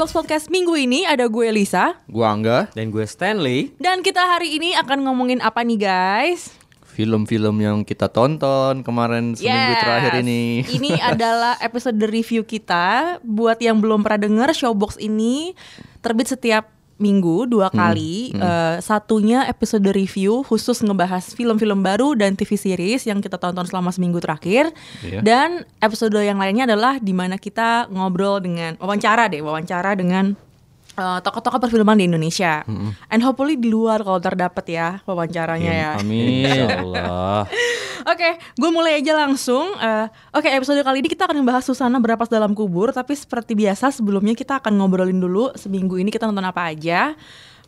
Showbox Podcast minggu ini Ada gue Lisa. Gua Angga. Dan gue Stanley. Dan kita hari ini akan ngomongin apa nih guys? Film-film yang kita tonton kemarin seminggu Yes. terakhir ini. Ini adalah episode review kita. Buat yang belum pernah denger Showbox ini Terbit setiap minggu dua kali Eh, Satunya episode review Khusus ngebahas film-film baru dan TV series Yang kita tonton selama seminggu terakhir Iya. Dan episode yang lainnya adalah Di mana kita ngobrol dengan Wawancara deh Wawancara dengan eh, tokoh-tokoh perfilman di Indonesia And hopefully di luar kalau terdapat ya Wawancaranya ya Amin Allah Oke, gue mulai aja langsung. Eh, Oke, episode kali ini kita akan membahas Susana Berapas dalam kubur. Tapi seperti biasa sebelumnya kita akan ngobrolin dulu seminggu ini kita nonton apa aja.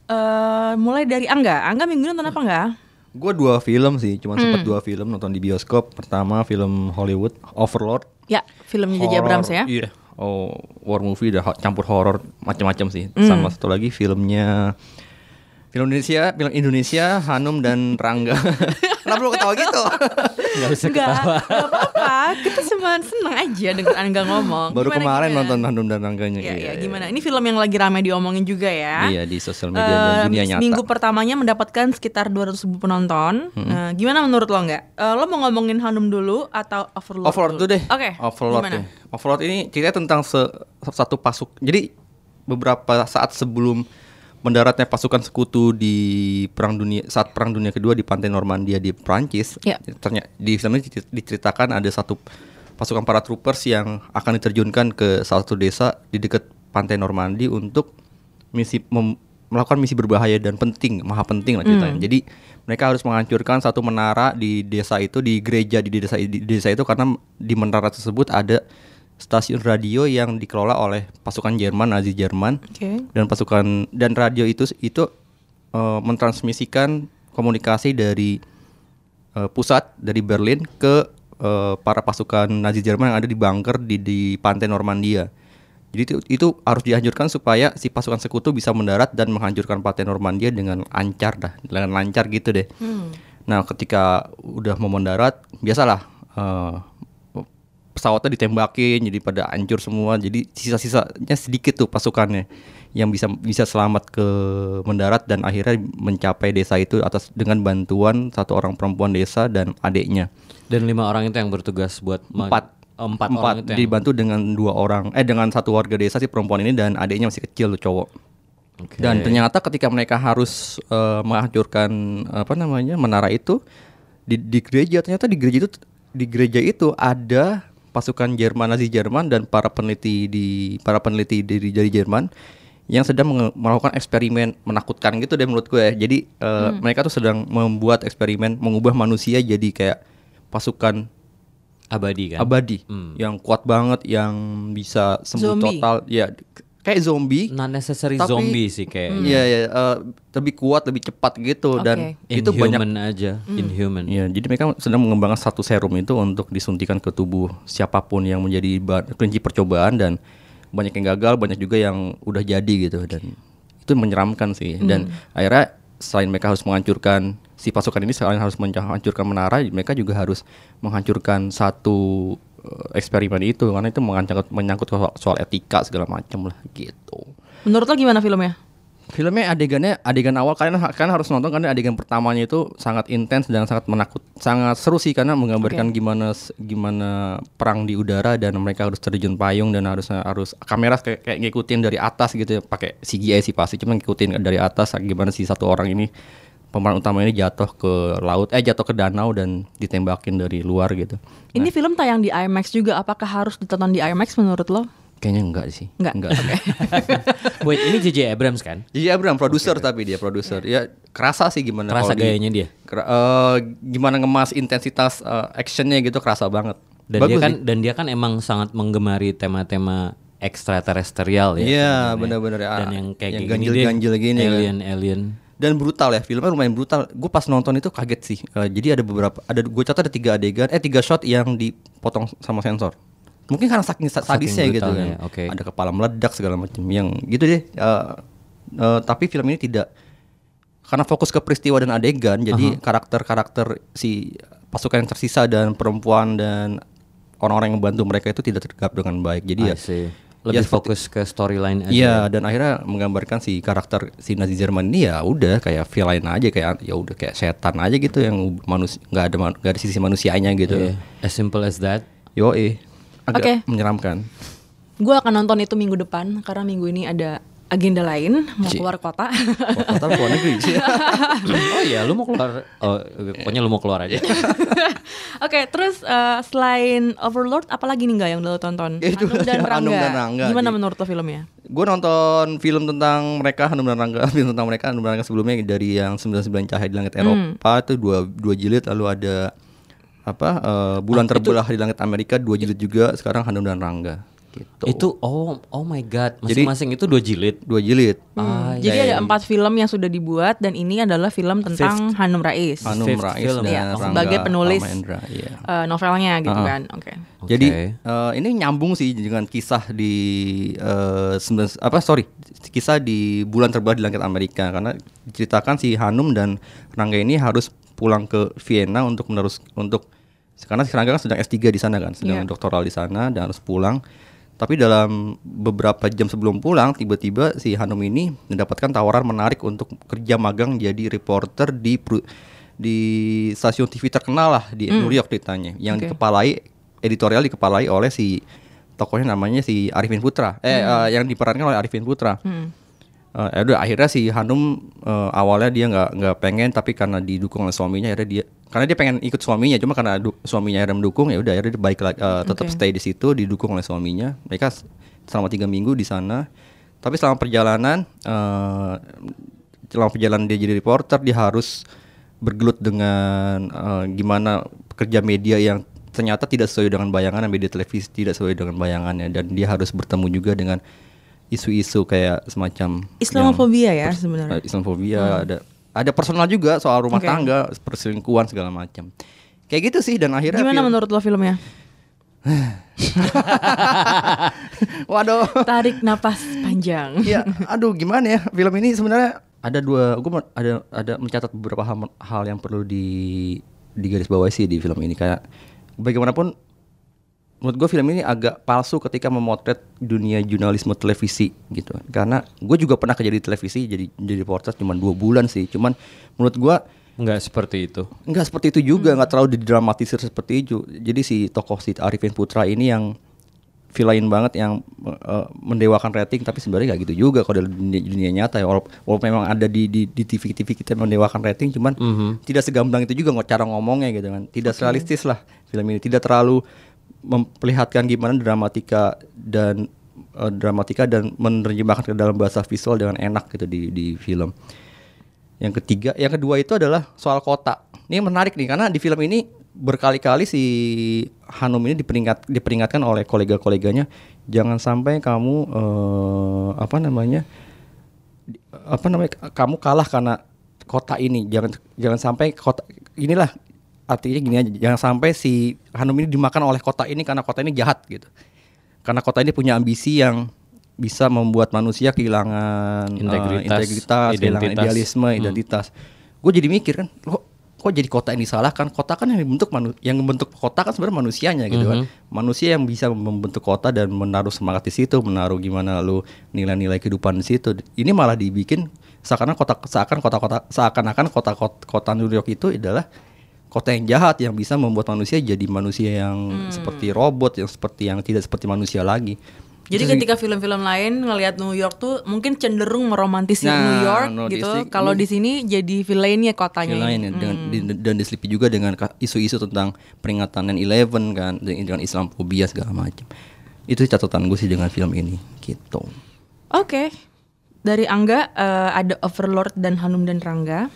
Eh, mulai dari Angga. Angga minggu ini nonton apa enggak? Gua dua film sih Cuma Hmm. sempat dua film nonton di bioskop Pertama film Hollywood Overlord Ya, filmnya J.J. Abrams ya. Iya Oh war movie udah campur horor macam-macam sih Hmm. Sama satu lagi filmnya Film Indonesia, film Indonesia, Hanum dan Rangga. Kenapa lu ketawa gitu? Gak usah Enggak, ketawa enggak apa-apa. Kita cuma seneng aja dengan Angga ngomong. Baru Gimana, kemarin gimana? nonton Hanum dan Rangganya. Iya, iya, gimana? Ini film yang lagi ramai diomongin juga ya. Iya di sosial media Eh, dan dunia nyata. Minggu pertamanya mendapatkan sekitar 200 ribu penonton. Eh, gimana menurut lo nggak? Eh, lo mau ngomongin Hanum dulu atau Overlord? Overlord dulu deh. Oke. Overlord gimana? deh. Overlord ini cerita tentang se- satu pasuk. Jadi beberapa saat sebelum mendaratnya pasukan sekutu di perang dunia saat perang dunia kedua di pantai Normandia di Prancis. Ya. Ternyata di dicer- diceritakan ada satu pasukan paratroopers yang akan diterjunkan ke salah satu desa di dekat pantai Normandia untuk misi mem- melakukan misi berbahaya dan penting, maha penting lah ceritanya. Hmm. Jadi mereka harus menghancurkan satu menara di desa itu, di gereja di desa di desa itu karena di menara tersebut ada stasiun radio yang dikelola oleh pasukan Jerman Nazi Jerman Oke. dan pasukan dan radio itu itu eh, mentransmisikan komunikasi dari eh, pusat dari Berlin ke eh, para pasukan Nazi Jerman yang ada di bunker di di pantai Normandia. Jadi itu, itu harus dihancurkan supaya si pasukan sekutu bisa mendarat dan menghancurkan pantai Normandia dengan lancar dah, dengan lancar gitu deh. Nah, ketika udah mau mendarat, biasalah eh, pesawatnya ditembakin jadi pada hancur semua. Jadi sisa-sisanya sedikit tuh pasukannya yang bisa bisa selamat ke mendarat dan akhirnya mencapai desa itu atas dengan bantuan satu orang perempuan desa dan adiknya. Dan lima orang itu yang bertugas buat ma- Empat. Oh, empat, Empat orang itu yang dibantu dengan dua orang eh dengan satu warga desa si perempuan ini dan adiknya masih kecil tuh cowok. Oke. Dan ternyata ketika mereka harus eh, menghancurkan apa namanya menara itu di, di gereja ternyata di gereja itu di gereja itu ada pasukan Jerman Nazi Jerman dan para peneliti di para peneliti dari dari Jerman yang sedang melakukan eksperimen menakutkan gitu deh menurut gue. Jadi eh, mereka tuh sedang membuat eksperimen mengubah manusia jadi kayak pasukan abadi kan abadi Hmm. yang kuat banget yang bisa sembuh Zombie. total ya kayak zombie Not necessary Tapi- zombie sih kayak Iya ya eh, lebih kuat, lebih cepat gitu dan Oke. itu banyak. Inhuman aja Inhuman Iya, jadi mereka sedang mengembangkan satu serum itu untuk disuntikan ke tubuh siapa pun yang menjadi kelinci percobaan dan banyak yang gagal, banyak juga yang udah jadi gitu dan itu menyeramkan sih. Dan akhirnya selain mereka harus menghancurkan si pasukan ini selain harus menghancurkan menara, mereka juga harus menghancurkan satu eksperimen itu karena itu menyangkut menyangkut soal, soal etika segala macam lah gitu. Menurut lo gimana filmnya? Filmnya adegannya adegan awal kalian kalian harus nonton karena adegan pertamanya itu sangat intens dan sangat menakut sangat seru sih karena menggambarkan gimana s- gimana perang di udara dan mereka harus terjun payung dan harus harus kamera kayak, kayak ngikutin dari atas gitu ya pakai CGI sih pasti cuma ngikutin dari atas gimana si satu orang ini pemeran utama ini jatuh ke laut eh jatuh ke danau dan ditembakin dari luar gitu. Ini film tayang di IMAX juga. Apakah harus ditonton di IMAX menurut lo? Kayaknya enggak sih. Enggak. Oke. Wait ini JJ Abrams kan Jadi Abraham produser tapi dia produser. Ya kerasa sih gimana Kerasa kalau di- gayanya dia Kera- eh, gimana ngemas intensitas eh, actionnya gitu kerasa banget. dan Bagus dia kan sih. dan dia kan emang sangat menggemari tema-tema ekstraterestrial ya. Iya, sebenarnya. benar-benar, ya. Dan yang kayak Yang gini deh, ganjil-ganjil gini kan. Alien, alien. Dan brutal ya filmnya lumayan brutal. Gue pas nonton itu kaget sih. Eh, jadi ada beberapa ada gue catat ada tiga adegan eh tiga shot yang dipotong sama sensor. Mungkin karena saking, sa- Saking sadisnya gitu kan. oke. ada kepala meledak segala macam. Yang gitu deh. Eh, eh, tapi film ini tidak karena fokus ke peristiwa dan adegan jadi karakter-karakter si pasukan yang tersisa dan perempuan dan orang-orang yang membantu mereka itu tidak tergap dengan baik. Jadi ya I see. Lebih ya seperti- fokus ke storyline aja. Iya dan akhirnya menggambarkan si karakter si Nazi Jerman ini ya udah kayak villain aja kayak ya udah kayak setan aja gitu yang manusia nggak ada nggak ada sisi manusianya gitu. Iya. As simple as that. Yo eh agak Oke. menyeramkan. Gue akan nonton itu minggu depan karena minggu ini ada agenda lain mau Ci. keluar kota. Wah, Kota luar negeri sih. oh iya, lu mau keluar? Oh, pokoknya lu mau keluar aja. Oke, terus eh, selain Overlord, apalagi nih nggak yang lo tonton? Itu Hanum dan Hanum Rangga. dan Rangga. Gimana menurut lo filmnya? Gue nonton film tentang mereka Hanum dan Rangga film tentang mereka Hanum dan Rangga sebelumnya dari yang 99 Cahaya di Langit Eropa itu dua dua jilid lalu ada apa eh, bulan terbelah di langit Amerika dua jilid juga sekarang Hanum dan Rangga gitu. Itu oh oh my god, Jadi- masing-masing itu dua jilid. dua jilid. Ah, Jadi iya, ada iya. empat film yang sudah dibuat dan ini adalah film tentang Hanum Rais. Hanum Fifth Rais film. dan Iya, Rangga sebagai penulis Amendra, iya. eh, novelnya gitu Ah. kan. Oke. Oke. Jadi eh, ini nyambung sih dengan kisah di sembilan- apa sorry kisah di bulan terbelah di langit Amerika karena diceritakan si Hanum dan Rangga ini harus pulang ke Vienna untuk menerus untuk karena si Rangga kan sedang S3 di sana kan sedang Iya. doktoral di sana dan harus pulang tapi dalam beberapa jam sebelum pulang tiba-tiba si Hanum ini mendapatkan tawaran menarik untuk kerja magang jadi reporter di di stasiun TV terkenal lah di New York ceritanya yang Oke. dikepalai editorial dikepalai oleh si tokohnya namanya si Arifin Putra eh eh, yang diperankan oleh Arifin Putra Hmm. Eh, ya udah akhirnya si Hanum eh, awalnya dia nggak nggak pengen tapi karena didukung oleh suaminya akhirnya dia karena dia pengen ikut suaminya cuma karena suaminya akhirnya mendukung ya udah akhirnya dia baik lagi eh, tetap Oke. stay di situ didukung oleh suaminya mereka selama tiga minggu di sana tapi selama perjalanan eh, selama perjalanan dia jadi reporter dia harus bergelut dengan eh, gimana pekerja media yang ternyata tidak sesuai dengan bayangan media televisi tidak sesuai dengan bayangannya dan dia harus bertemu juga dengan isu-isu kayak semacam Islamofobia ya yang- sebenarnya. Islamofobia ada ada personal juga soal rumah Oke. tangga perselingkuhan segala macam kayak gitu sih dan akhirnya Gimana film- menurut lo filmnya? waduh Tarik napas panjang. ya aduh gimana ya film ini sebenarnya ada dua gue ada ada mencatat beberapa hal, hal yang perlu di digarisbawahi sih di film ini kayak bagaimanapun menurut gue film ini agak palsu ketika memotret dunia jurnalisme televisi gitu. Karena gue juga pernah kerja di televisi jadi jadi reporter cuma dua bulan sih. Cuman menurut gue Enggak seperti itu. Enggak seperti itu juga, nggak terlalu didramatisir seperti itu. Jadi si tokoh si Arifin Putra ini yang villain banget yang eh, mendewakan rating tapi sebenarnya nggak gitu juga kalau di dunia, dunia nyata ya. Walaupun, walaupun memang ada di di, di TV TV kita mendewakan rating cuman tidak segamblang itu juga nggak cara ngomongnya gitu kan. Tidak realistis lah film ini. Tidak terlalu memperlihatkan gimana dramatika dan eh, dramatika dan menerjemahkan ke dalam bahasa visual dengan enak gitu di di film yang ketiga, yang kedua itu adalah soal kota. Ini menarik nih karena di film ini berkali-kali si Hanum ini diperingat diperingatkan oleh kolega-koleganya jangan sampai kamu eh, apa namanya apa namanya kamu kalah karena kota ini jangan jangan sampai kota inilah artinya gini aja jangan sampai si Hanum ini dimakan oleh kota ini karena kota ini jahat gitu. Karena kota ini punya ambisi yang bisa membuat manusia kehilangan eh, Integritas, integritas kehilangan idealisme identitas. Gue jadi mikir kan kok kok jadi kota yang disalahkan? Kota kan yang membentuk manu- yang membentuk kota kan sebenarnya manusianya gitu kan. Manusia yang bisa membentuk kota dan menaruh semangat di situ menaruh gimana lu nilai-nilai kehidupan di situ. Ini malah dibikin seakan kota seakan kota-kota seakan-akan kota kota, kota New York itu adalah kota yang jahat yang bisa membuat manusia jadi manusia yang seperti robot yang seperti yang tidak seperti manusia lagi Jadi sih- ketika film-film lain ngelihat New York tuh mungkin cenderung meromantisir Nah, New York no, gitu. Kalau di sini jadi villainnya kotanya. Yang lain ya, dengan, di- dan diselipi juga dengan isu-isu tentang peringatan 9/11 kan dengan Islamophobia segala macam. Itu catatan gue sih dengan film ini gitu. Oke. Dari Angga eh, ada Overlord dan Hanum dan Rangga.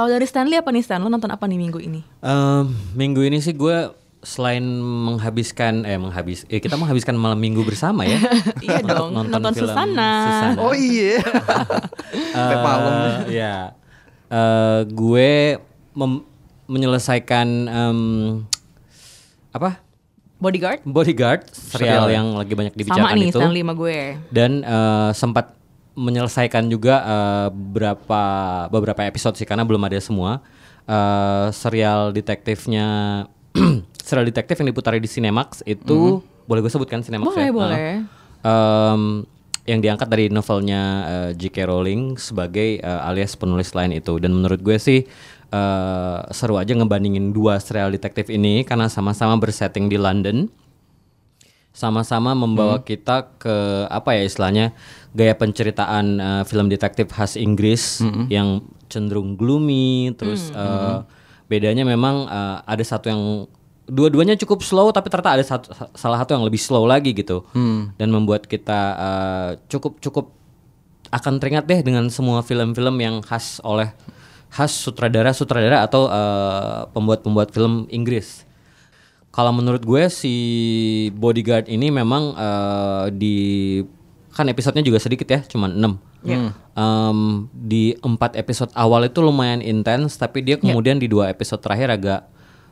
Kalau dari Stanley apa nih Stan? Lo nonton apa nih minggu ini? Em, minggu ini sih gue selain menghabiskan eh menghabis eh kita menghabiskan malam minggu bersama ya. Iya dong, nonton film Susana. Susana. Oh iya. Eh, malam. Ya. Eh, gue mem- menyelesaikan em, apa? Bodyguard. Bodyguard, serial Serial ya? yang lagi banyak Sama dibicarakan nih itu. Stanley sama gue. Dan eh, sempat menyelesaikan juga eh, beberapa beberapa episode sih karena belum ada semua. Eh, serial detektifnya serial detektif yang diputari di Cinemax itu boleh gue sebutkan Cinemax Boleh, ya? boleh. Em, yang diangkat dari novelnya eh, J.K. Rowling sebagai eh, alias penulis lain itu dan menurut gue sih eh, seru aja ngebandingin dua serial detektif ini karena sama-sama bersetting di London sama-sama membawa kita ke apa ya istilahnya gaya penceritaan eh, film detektif khas Inggris yang cenderung gloomy terus eh, bedanya memang eh, ada satu yang dua-duanya cukup slow tapi ternyata ada satu, salah satu yang lebih slow lagi gitu. Dan membuat kita eh, cukup cukup akan teringat deh dengan semua film-film yang khas oleh khas sutradara-sutradara atau eh, pembuat-pembuat film Inggris. Kalau menurut gue si Bodyguard ini memang eh, di kan episodenya juga sedikit ya, cuma 6. Em, di empat episode awal itu lumayan intens, tapi dia kemudian di dua episode terakhir agak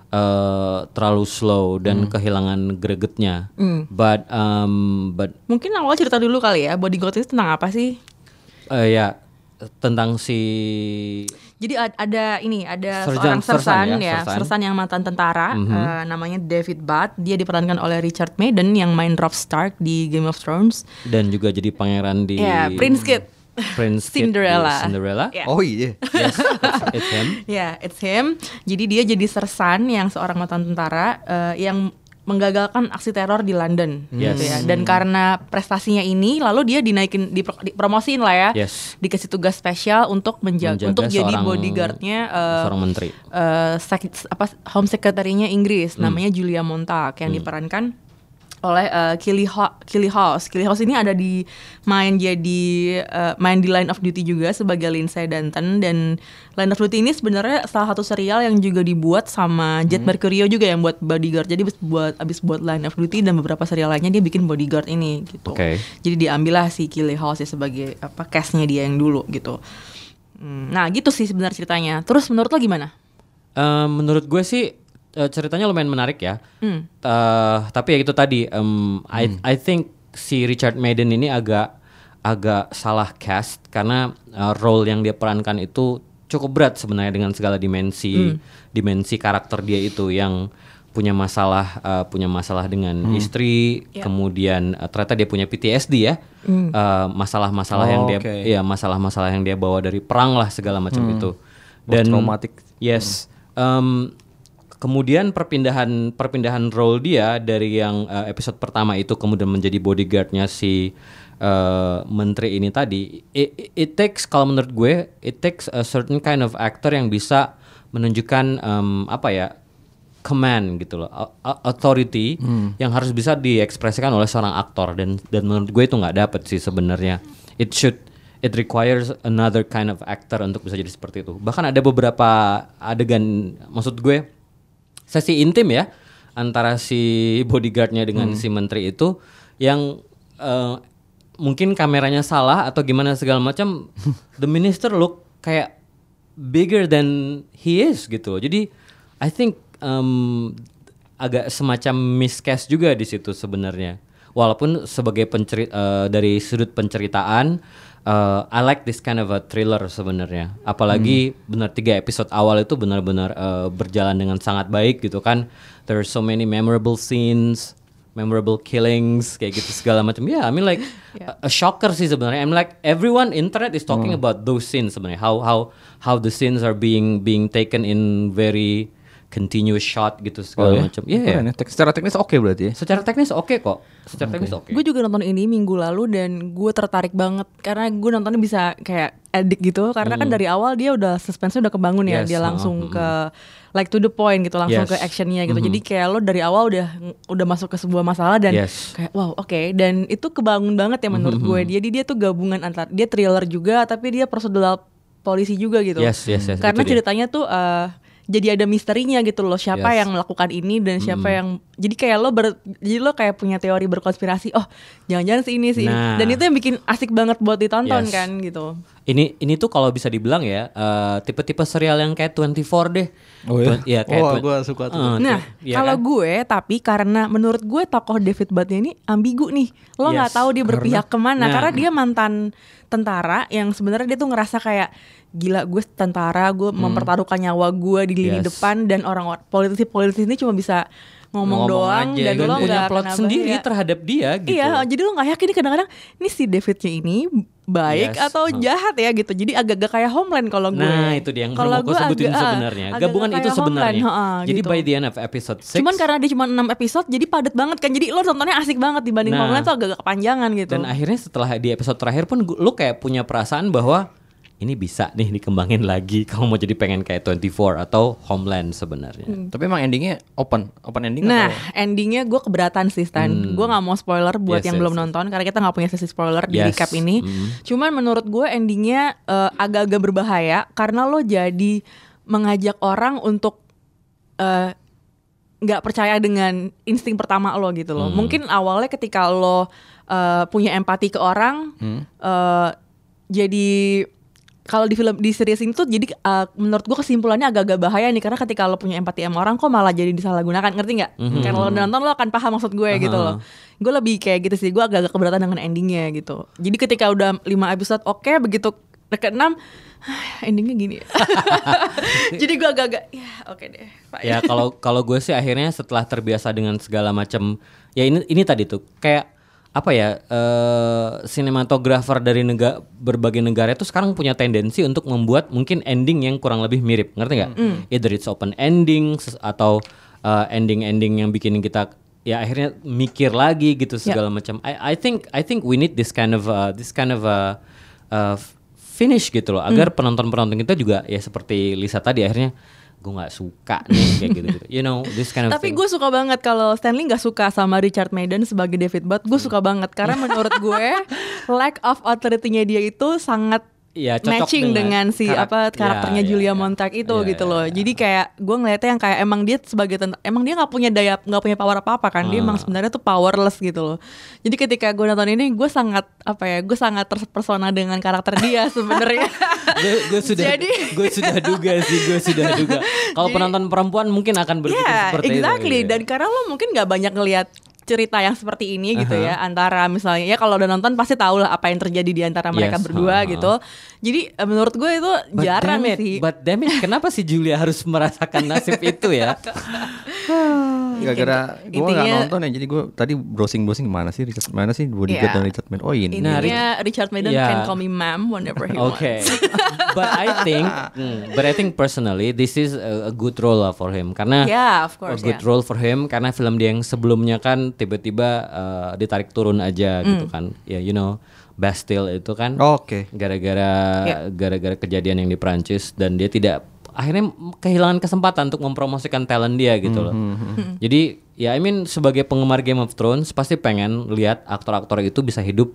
eh, terlalu slow dan kehilangan gregetnya. But um, but Mungkin awal cerita dulu kali ya, Bodyguard itu tentang apa sih? eh, ya tentang si Jadi ad- ada ini ada Sersan- seorang sersan, sersan ya, ya, sersan. sersan yang mantan tentara, eh, namanya David Butt. Dia diperankan oleh Richard Madden yang main Robb Stark di Game of Thrones. dan juga jadi pangeran di Ya, Prince Kid. Prince Kid di Cinderella. Cinderella. Ya. Oh iya. Yes, it's, it's him. Ya, it's him. Jadi dia jadi sersan yang seorang mantan tentara eh, yang menggagalkan aksi teror di London, Yes. gitu ya. Dan karena prestasinya ini, lalu dia dinaikin, dipro- dipromosiin lah ya, Yes. dikasih tugas spesial untuk menjaga, Menjaga untuk jadi bodyguardnya eh, seorang menteri. eh, sek- apa Home Secretary-nya Inggris, Hmm. namanya Julia Montag yang diperankan oleh eh, Killy, Ho- Killy House. Killy House ini ada di main jadi eh, main di Line of Duty juga sebagai Lindsay Danton dan Line of Duty ini sebenarnya salah satu serial yang juga dibuat sama Jet Hmm. Mercurio juga yang buat Bodyguard. Jadi abis buat abis buat Line of Duty dan beberapa serial lainnya dia bikin Bodyguard ini gitu. Oke. Jadi diambillah si Killy House ya sebagai apa castnya dia yang dulu gitu. Hmm, Nah gitu sih sebenarnya ceritanya. Terus menurut lo gimana? Eh, menurut gue sih eh, ceritanya lumayan menarik ya. Hmm. Eh, tapi ya itu tadi, em, I I think si Richard Madden ini agak agak salah cast karena eh, role yang dia perankan itu cukup berat sebenarnya dengan segala dimensi dimensi karakter dia itu yang punya masalah eh, punya masalah dengan istri, Ya. kemudian eh, ternyata dia punya PTSD ya, Eh, masalah-masalah yang dia Oke. ya masalah-masalah yang dia bawa dari perang lah segala macam itu dan traumatic. Yes. Em, kemudian perpindahan perpindahan role dia dari yang eh, episode pertama itu kemudian menjadi bodyguardnya si eh, menteri ini tadi. It, it- takes kalau menurut gue, it takes a certain kind of actor yang bisa menunjukkan em, apa ya command gitu loh, authority yang harus bisa diekspresikan oleh seorang aktor dan dan menurut gue itu nggak dapet sih sebenarnya. It should it requires another kind of actor untuk bisa jadi seperti itu. Bahkan ada beberapa adegan, maksud gue sesi intim ya antara si bodyguardnya dengan si menteri itu yang eh, mungkin kameranya salah atau gimana segala macam. the minister look kayak bigger than he is gitu. Jadi I think um, agak semacam miscast juga di situ sebenarnya. Walaupun sebagai penceri eh, dari sudut penceritaan eh, I like this kind of a thriller sebenarnya. Apalagi benar tiga episode awal itu benar-benar eh, berjalan dengan sangat baik gitu kan. There are so many memorable scenes, memorable killings kayak gitu segala macam. Ya, I mean like a, a shocker sih sebenarnya. I'm like everyone internet is talking about those scenes sebenarnya. How how how the scenes are being being taken in very continuous shot gitu segala ya? macam. Iya. Keren ya. Tek- Secara teknis oke berarti ya. Secara teknis oke kok. Secara teknis oke. Gue juga nonton ini minggu lalu dan gue tertarik banget karena gue nontonnya bisa kayak edik gitu karena kan dari awal dia udah suspense udah kebangun ya Yes, dia langsung ke like to the point gitu langsung Yes. ke actionnya gitu jadi kayak lo dari awal udah udah masuk ke sebuah masalah dan Yes. kayak wow oke dan itu kebangun banget ya menurut gue jadi dia tuh gabungan antar dia thriller juga tapi dia prosedural polisi juga gitu Yes, yes, yes, karena itu dia. ceritanya tuh eh, jadi ada misterinya gitu loh siapa Yes. yang melakukan ini dan siapa yang jadi kayak lo ber, jadi lo kayak punya teori berkonspirasi oh jangan-jangan si ini sih Nah. dan itu yang bikin asik banget buat ditonton Yes. kan gitu Ini ini tuh kalau bisa dibilang ya eh, tipe-tipe serial yang kayak 24 deh. Oh ya? Iya kayak Wah, twen- gua suka tuh. Eh, Nah, iya kalau kan? gue tapi karena menurut gue tokoh David Batnya ini ambigu nih. Lo nggak Yes, tahu dia berpihak ke mana Nah. karena dia mantan tentara yang sebenarnya dia tuh ngerasa kayak gila gue tentara, gue mempertaruhkan nyawa gue di lini Hmm. Yes. depan dan orang politisi-politisi ini cuma bisa ngomong, doang aja dan gitu. lo punya plot sendiri bahaya. terhadap dia gitu. Iya, jadi lo nggak yakin nih kadang-kadang ini si Davidnya ini baik Yes. atau jahat ya gitu. Jadi agak-agak kayak Homeland kalau gue. Nah itu dia yang Kalau mau gue sebutin agak- sebenarnya. Gabungan itu sebenarnya. Homeland, ha-ha, Jadi gitu. by the end of episode 6 Cuman karena dia cuma 6 episode jadi padat banget kan. Jadi lo nontonnya asik banget dibanding Nah. Homeland tuh agak-agak kepanjangan gitu. dan akhirnya setelah di episode terakhir pun lu kayak punya perasaan bahwa ini bisa nih dikembangin lagi. Kamu mau jadi pengen kayak 24 atau Homeland sebenarnya. Tapi emang endingnya open, open ending Nah, atau? endingnya gue keberatan sih Stan. Gue nggak mau spoiler buat Hmm. Yes, yang yes, belum yes. nonton karena kita nggak punya sesi spoiler di Yes. recap ini. Mm. Cuman menurut gue endingnya eh, agak-agak berbahaya karena lo jadi mengajak orang untuk eh, nggak percaya dengan insting pertama lo gitu Hmm. loh. Mungkin awalnya ketika lo eh, punya empati ke orang, Hmm. eh, jadi kalau di film di series ini tuh jadi uh, menurut gua kesimpulannya agak-agak bahaya nih karena ketika lo punya empati sama orang kok malah jadi disalahgunakan ngerti nggak? Mhm. Karena lo nonton lo akan paham maksud gue gitu loh. Gue lebih kayak gitu sih. Gue agak-agak keberatan dengan endingnya gitu. Jadi ketika udah 5 episode oke begitu ke 6 endingnya gini. jadi gue agak-agak ya oke deh. Pak. ya kalau kalau gue sih akhirnya setelah terbiasa dengan segala macam ya ini ini tadi tuh kayak apa ya eh sinematografer dari negara berbagai negara itu sekarang punya tendensi untuk membuat mungkin ending yang kurang lebih mirip. Ngerti nggak? Either it's open ending atau eh, ending-ending yang bikin kita ya akhirnya mikir lagi gitu segala macam. I I think I think we need this kind of uh, this kind of uh, uh, finish gitu loh agar penonton-penonton kita juga ya seperti Lisa tadi akhirnya gue nggak suka nih kayak gitu gitu you know this kind of Tapi gue suka banget kalau Stanley nggak suka sama Richard Madden sebagai David Butt, gue suka banget. Karena menurut gue lack of authority-nya dia itu sangat Iya, cocok matching dengan, dengan si karak- apa karakternya ya, ya, Julia ya. Montag itu Ya, gitu ya, loh. ya. Jadi kayak gue ngeliatnya yang kayak emang dia sebagai tentara, emang dia nggak punya daya nggak punya power apa apa kan. Dia Ah. emang sebenarnya tuh powerless gitu loh. Jadi ketika gue nonton ini gue sangat apa ya gue sangat terpersona dengan karakter dia sebenarnya. gue sudah Jadi- gue sudah duga sih gue sudah duga kalau penonton perempuan mungkin akan berpikir Iya, seperti exactly. itu iya. Dan karena lo mungkin nggak banyak ngelihat cerita yang seperti ini gitu ya antara misalnya ya kalau udah nonton pasti tahu lah apa yang terjadi di antara mereka Yes, berdua uh-huh. gitu. Jadi eh, menurut gue itu But jarang damn it, sih. But damn it, kenapa sih Julia harus merasakan nasib itu ya? Gara-gara gue nggak nonton ya, jadi gue tadi browsing-browsing mana sih Richard mana sih Bodyguard Iya. dan Richard Madden. Oh ini. Nah, Intinya Richard Madden Yeah. can call me ma'am whenever he Okay, wants. but I think, hmm, but I think personally this is a, a good role lah for him karena Yeah, of a course, good yeah. role for him karena film dia yang sebelumnya kan tiba-tiba uh, ditarik turun aja gitu Hmm. kan, ya you know Bastille itu kan Oke. gara-gara Ya. gara-gara kejadian yang di Prancis dan dia tidak akhirnya kehilangan kesempatan untuk mempromosikan talent dia gitu loh. Jadi ya I mean sebagai penggemar Game of Thrones pasti pengen lihat aktor-aktor itu bisa hidup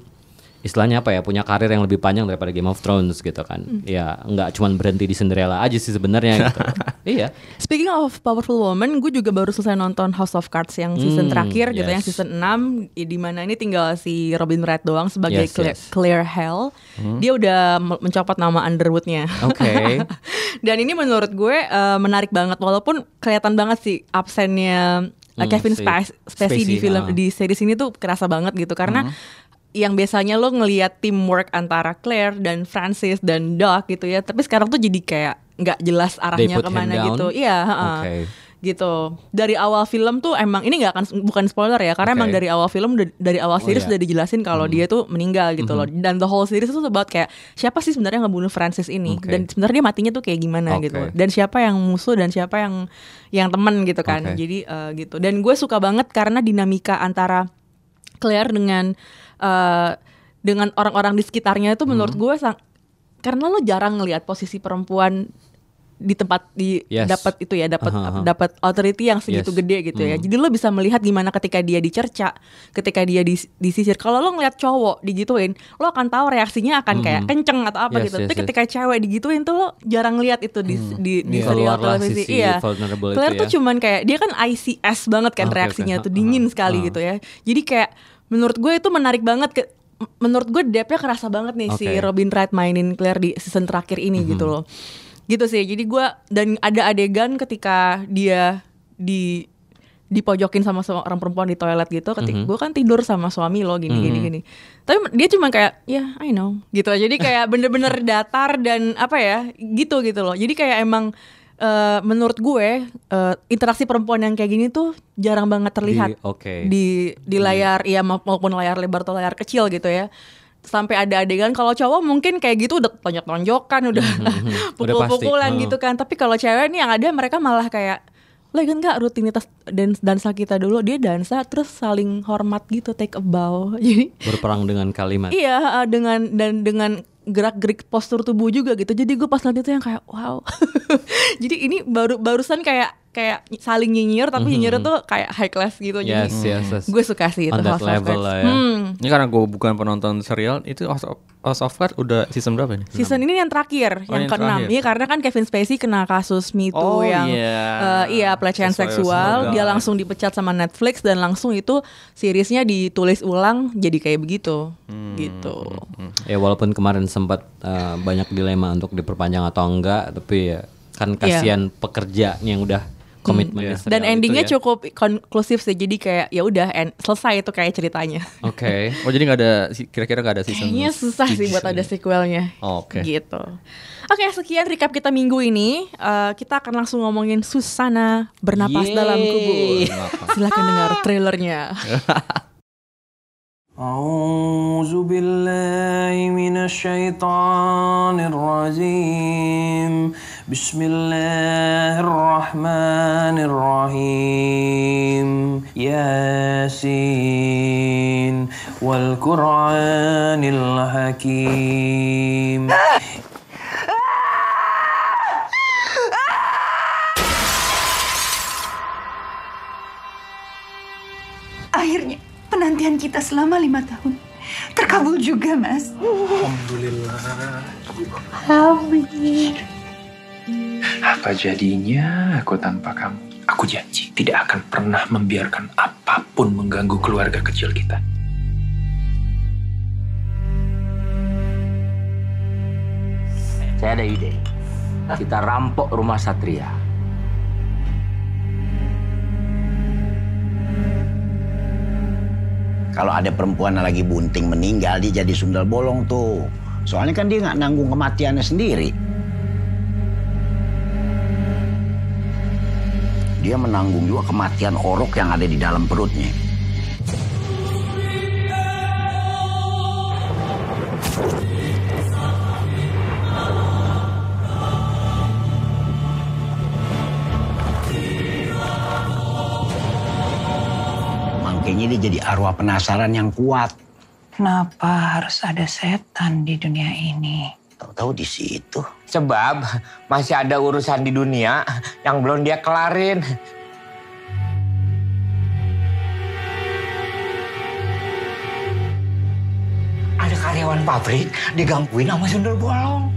istilahnya apa ya punya karir yang lebih panjang daripada Game of Thrones gitu kan. Ya nggak cuma berhenti di Cinderella aja sih sebenarnya gitu. iya. Speaking of powerful woman, gue juga baru selesai nonton House of Cards yang season Hmm, terakhir gitu, yes. yang season 6 i- di mana ini tinggal si Robin Wright doang sebagai Yes, Claire, yes. Claire Hell. Dia udah me- mencopot nama Underwoodnya. Oke. Dan ini menurut gue eh, menarik banget walaupun kelihatan banget sih absennya eh, Hmm, Kevin Spacey, Spacey di film ah. di series ini tuh kerasa banget gitu karena yang biasanya lo ngelihat teamwork antara Claire dan Francis dan Doc gitu ya, tapi sekarang tuh jadi kayak nggak jelas arahnya ke mana gitu. Iya, heeh. Oke. gitu. Dari awal film tuh emang ini nggak akan bukan spoiler ya, karena Oke. emang dari awal film dari awal Oh, series iya. udah dijelasin kalau dia tuh meninggal gitu loh. Dan the whole series itu about kayak siapa sih sebenarnya yang ngebunuh Francis ini Oke. dan sebenarnya dia matinya tuh kayak gimana Oke. gitu. Dan siapa yang musuh dan siapa yang yang teman gitu kan. Oke. Jadi eh, gitu. Dan gue suka banget karena dinamika antara Claire dengan eh, dengan orang-orang di sekitarnya itu Hmm. menurut gue sang- karena lo jarang ngelihat posisi perempuan di tempat di Yes. dapat itu ya dapat Aha, aha. dapat authority yang segitu Yes. gede gitu ya Hmm. jadi lo bisa melihat gimana ketika dia dicerca ketika dia dis- disisir kalau lo ngeliat cowok digituin lo akan tahu reaksinya akan kayak kenceng atau apa Hmm. Yes, gitu yes, tapi yes. ketika cewek digituin tuh lo jarang lihat itu di di, di Iya. serial televisi iya Claire tuh ya. cuman kayak dia kan ICS banget kan Oke, reaksinya oke. tuh dingin ha, sekali ha. gitu ya jadi kayak menurut gue itu menarik banget ke menurut gue depthnya kerasa banget nih si Oke. Mhm. Robin Wright mainin Claire di season terakhir ini gitu loh gitu sih jadi gue dan ada adegan ketika dia di dipojokin sama seorang perempuan di toilet gitu ketika Mhm. gue kan tidur sama suami lo gini gini gini tapi dia cuma kayak ya I know gitu jadi kayak bener-bener datar dan apa ya gitu gitu loh jadi kayak emang eh, menurut gue eh, interaksi perempuan yang kayak gini tuh jarang banget terlihat Di- oke. di di layar ya ma- maupun layar lebar atau layar kecil gitu ya sampai ada adegan kalau cowok mungkin kayak gitu udah tonjok-tonjokan udah Udah pukul-pukulan pasti. gitu kan tapi kalau cewek nih yang ada mereka malah kayak lo kan nggak rutinitas dan dansa kita dulu dia dansa terus saling hormat gitu take a bow jadi berperang dengan kalimat. iya uh, dengan dan dengan gerak-gerik postur tubuh juga gitu. Jadi gue pas lihat itu yang kayak wow. Jadi ini baru barusan kayak kayak saling nyinyir tapi nyinyir tuh kayak high class gitu jadi Yes, yes, yes. gue suka sih itu On that House of level Cards. lah ya. Hmm. Ini karena gue bukan penonton serial, itu House of, House of Cards udah season berapa ini? Season ini yang terakhir, Oh, yang yang keenam. Iya, karena kan Kevin Spacey kena kasus Me Too Oh, yang iya. eh, iya pelecehan Sesuai seksual, dia langsung dipecat sama Netflix dan langsung itu seriesnya ditulis ulang jadi kayak begitu, Hmm, gitu. Ya walaupun kemarin sempat uh, banyak dilema untuk diperpanjang atau enggak, tapi ya kan kasihan pekerja yang udah komitmen di serial Hmm. Dan endingnya itu ya. cukup konklusif sih, jadi kayak ya udah end- selesai itu kayak ceritanya. Oke. Oh jadi nggak ada, kira-kira nggak ada season? Kayaknya susah sih buat ada sequelnya. Oh, oke. Gitu. Oke, sekian recap kita minggu ini. Eh, kita akan langsung ngomongin Susana bernapas Yeay. dalam kubur. Silakan dengar trailernya. أعوذ بالله من الشيطان الرجيم بسم الله الرحمن الرحيم ياسين والقرآن الحكيم Akhirnya penantian kita selama lima tahun terkabul juga, Mas. Apa jadinya aku tanpa kamu? Aku janji tidak akan pernah membiarkan apa pun mengganggu keluarga kecil kita. Saya ada ide. Kita rampok rumah Satria. Kalau ada perempuan yang lagi bunting meninggal, dia jadi sundal bolong tuh. Soalnya kan dia nggak nanggung kematiannya sendiri. Dia menanggung juga kematian orok yang ada di dalam perutnya. Makanya dia jadi arwah penasaran yang kuat. Kenapa harus ada setan di dunia ini? Tahu-tahu di situ. Sebab masih ada urusan di dunia yang belum dia kelarin. Ada karyawan pabrik digangguin sama sundel bolong.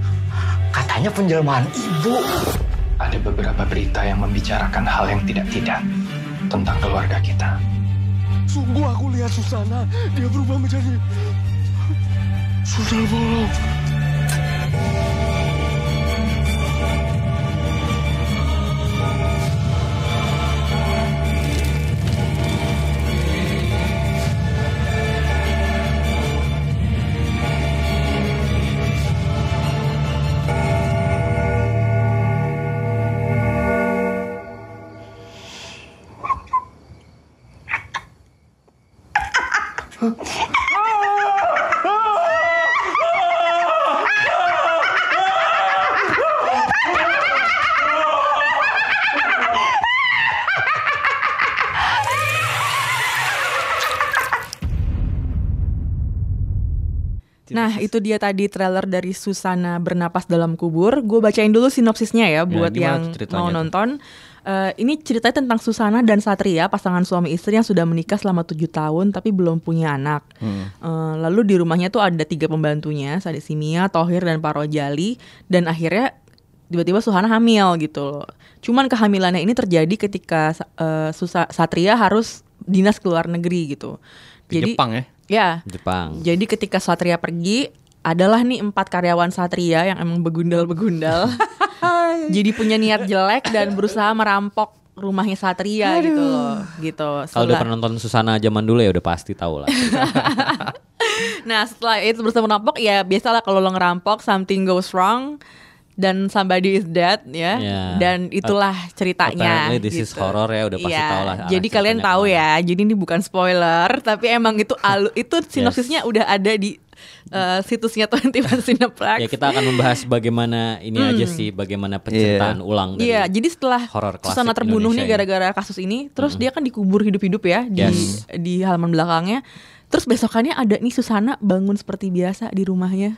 Katanya penjelmaan ibu. Ada beberapa berita yang membicarakan hal yang tidak-tidak tentang keluarga kita. Sungguh aku lihat Susana, dia berubah menjadi sundel bolong. Bye. Nah, itu dia tadi trailer dari Susana Bernapas dalam Kubur. Gue bacain dulu sinopsisnya ya buat gimana yang mau tuh? nonton. Eh, ini ceritanya tentang Susana dan Satria, pasangan suami istri yang sudah menikah selama tujuh tahun tapi belum punya anak. Hmm. Eh, lalu di rumahnya tuh ada tiga pembantunya, Sadi Simia, Tohir, dan Parojali. Dan akhirnya tiba-tiba Susana hamil gitu loh. Cuman kehamilannya ini terjadi ketika eh, Susa- Satria harus dinas ke luar negeri gitu. Di Jepang ya? Ya, Jepang. jadi ketika Satria pergi, adalah nih empat karyawan Satria yang emang begundal-begundal. jadi punya niat jelek dan berusaha merampok rumahnya Satria gitu loh. Gitu. Kalau udah pernah nonton Susana zaman dulu ya udah pasti tahu lah. Nah setelah itu berusaha merampok ya biasalah kalau lo ngerampok something goes wrong dan somebody is dead ya Ya. dan itulah ceritanya. Apparently this is gitu. horror ya, udah pasti Iya, tahu lah Jadi kalian tahu ya. Jadi ini bukan spoiler tapi emang itu alu itu sinopsisnya udah ada di eh, situsnya 21 Cineplex. ya kita akan membahas bagaimana ini aja sih, bagaimana penceritaan ulang dari Iya, jadi setelah Susana terbunuh Indonesia nih gara-gara kasus ini, terus dia kan dikubur hidup-hidup ya di Yes. di halaman belakangnya. Terus besokannya ada nih Susana bangun seperti biasa di rumahnya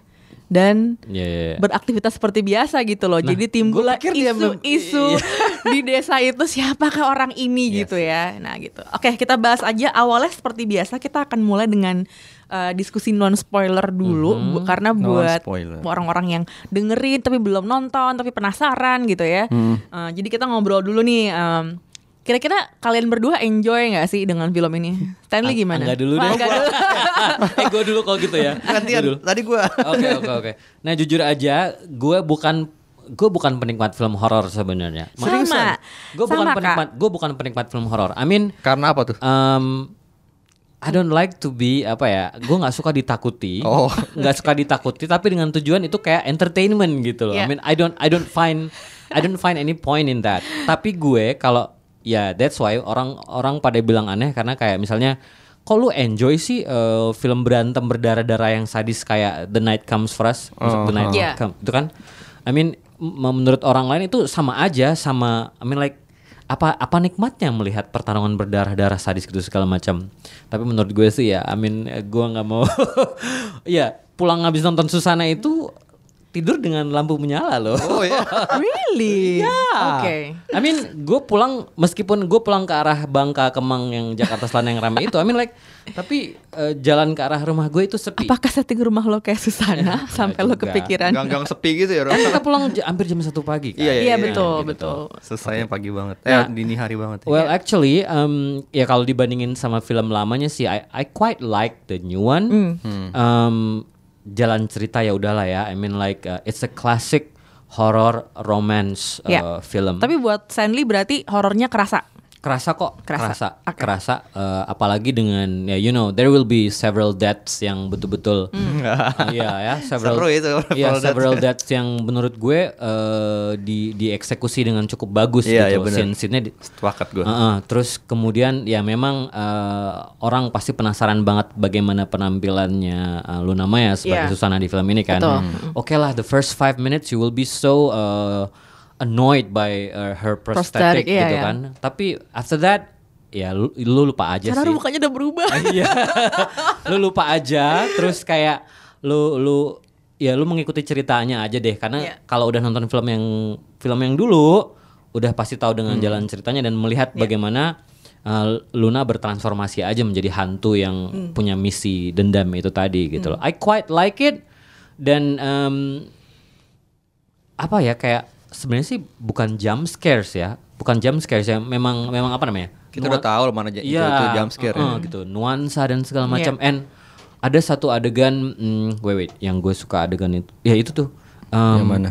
dan Iya, iya, iya. beraktivitas seperti biasa gitu loh. Nah, Jadi timbullah isu-isu di desa itu siapakah orang ini Yes. gitu ya. Nah, gitu. Oke, kita bahas aja awalnya seperti biasa kita akan mulai dengan uh, diskusi non spoiler dulu Mhm. bu- karena buat orang-orang yang dengerin tapi belum nonton tapi penasaran gitu ya. Hmm. Uh, jadi kita ngobrol dulu nih um, Kira-kira kalian berdua enjoy nggak sih dengan film ini? Stanley Ang- gimana? Angga dulu deh. Angga dulu. eh gue dulu kalau gitu ya. Gantian, Gua dulu. tadi gua. Oke oke oke. Nah jujur aja, gue bukan gue bukan penikmat film horor sebenarnya. Sama. Gue bukan Sama, Kak. penikmat. Gue bukan penikmat film horor. I mean, Karena apa tuh? um, I don't like to be apa ya? Gue nggak suka ditakuti. Oh. Nggak suka ditakuti, tapi dengan tujuan itu kayak entertainment gitu loh. I Yeah. mean, I don't I don't find I don't find any point in that. Tapi gue kalau ya that's why orang orang pada bilang aneh karena kayak misalnya kok lu enjoy sih eh, film berantem berdarah-darah yang sadis kayak The Night Comes First, The Night Yeah. Come- itu kan? I mean m- menurut orang lain itu sama aja sama I mean like apa apa nikmatnya melihat pertarungan berdarah-darah sadis gitu segala macam. Tapi menurut gue sih ya, I mean gue nggak mau ya pulang habis nonton Susana itu tidur dengan lampu menyala loh. Oh ya. really? Ya. Oke. I mean, gue pulang meskipun gue pulang ke arah Bangka Kemang yang Jakarta Selatan yang ramai itu, I mean like, tapi eh, jalan ke arah rumah gue itu sepi. Apakah setting rumah lo kayak Susana sampai lo juga. kepikiran? Gang-gang sepi gitu ya. Kan kita pulang hampir jam satu pagi kan. Iya, Iya iya, betul gitu. betul. Selesainya pagi banget. Eh, Nah, dini hari banget. ya. Well actually, um, ya kalau dibandingin sama film lamanya sih, I, I quite like the new one. Um, jalan cerita ya udahlah ya. I mean like uh, it's a classic horror romance uh, Ya. film. Tapi buat Stanley berarti horornya kerasa. Kerasa kok, Kerasa. kerasa, Oke. kerasa. uh, apalagi dengan ya you know there will be several deaths yang betul-betul, uh, iya ya several, Seru itu, iya several deaths yang menurut gue uh, di dieksekusi dengan cukup bagus Iya, iya, gitu, bener. scene-scene-nya di- Sepakat gua. Heeh, terus kemudian ya memang uh, orang pasti penasaran banget bagaimana penampilannya uh, Luna Maya sebagai Iya. Susana di film ini kan. Hmm. Oke lah, the first five minutes you will be so uh, annoyed by uh, her prosthetic, Prosthetic, iya, gitu iya. kan. Tapi after that ya lu, lu lupa aja Cara sih. mukanya udah berubah. Iya. lu lupa aja terus kayak lu lu ya lu mengikuti ceritanya aja deh karena Iya. kalau udah nonton film yang film yang dulu udah pasti tahu Hmm. dengan jalan ceritanya dan melihat Iya. bagaimana uh, Luna bertransformasi aja menjadi hantu yang Hmm. punya misi dendam itu tadi gitu loh. I quite like it dan um, apa ya kayak sebenarnya sih bukan jump scares ya. Bukan jump scares ya. Memang memang apa namanya? Kita udah tahu loh mana j- itu, Iya, itu jump scare. uh-uh, ya. gitu. Nuansa dan segala Iya. macam. And ada satu adegan, hmm, wait wait, yang gue suka adegan itu, ya itu tuh. um, Yang mana?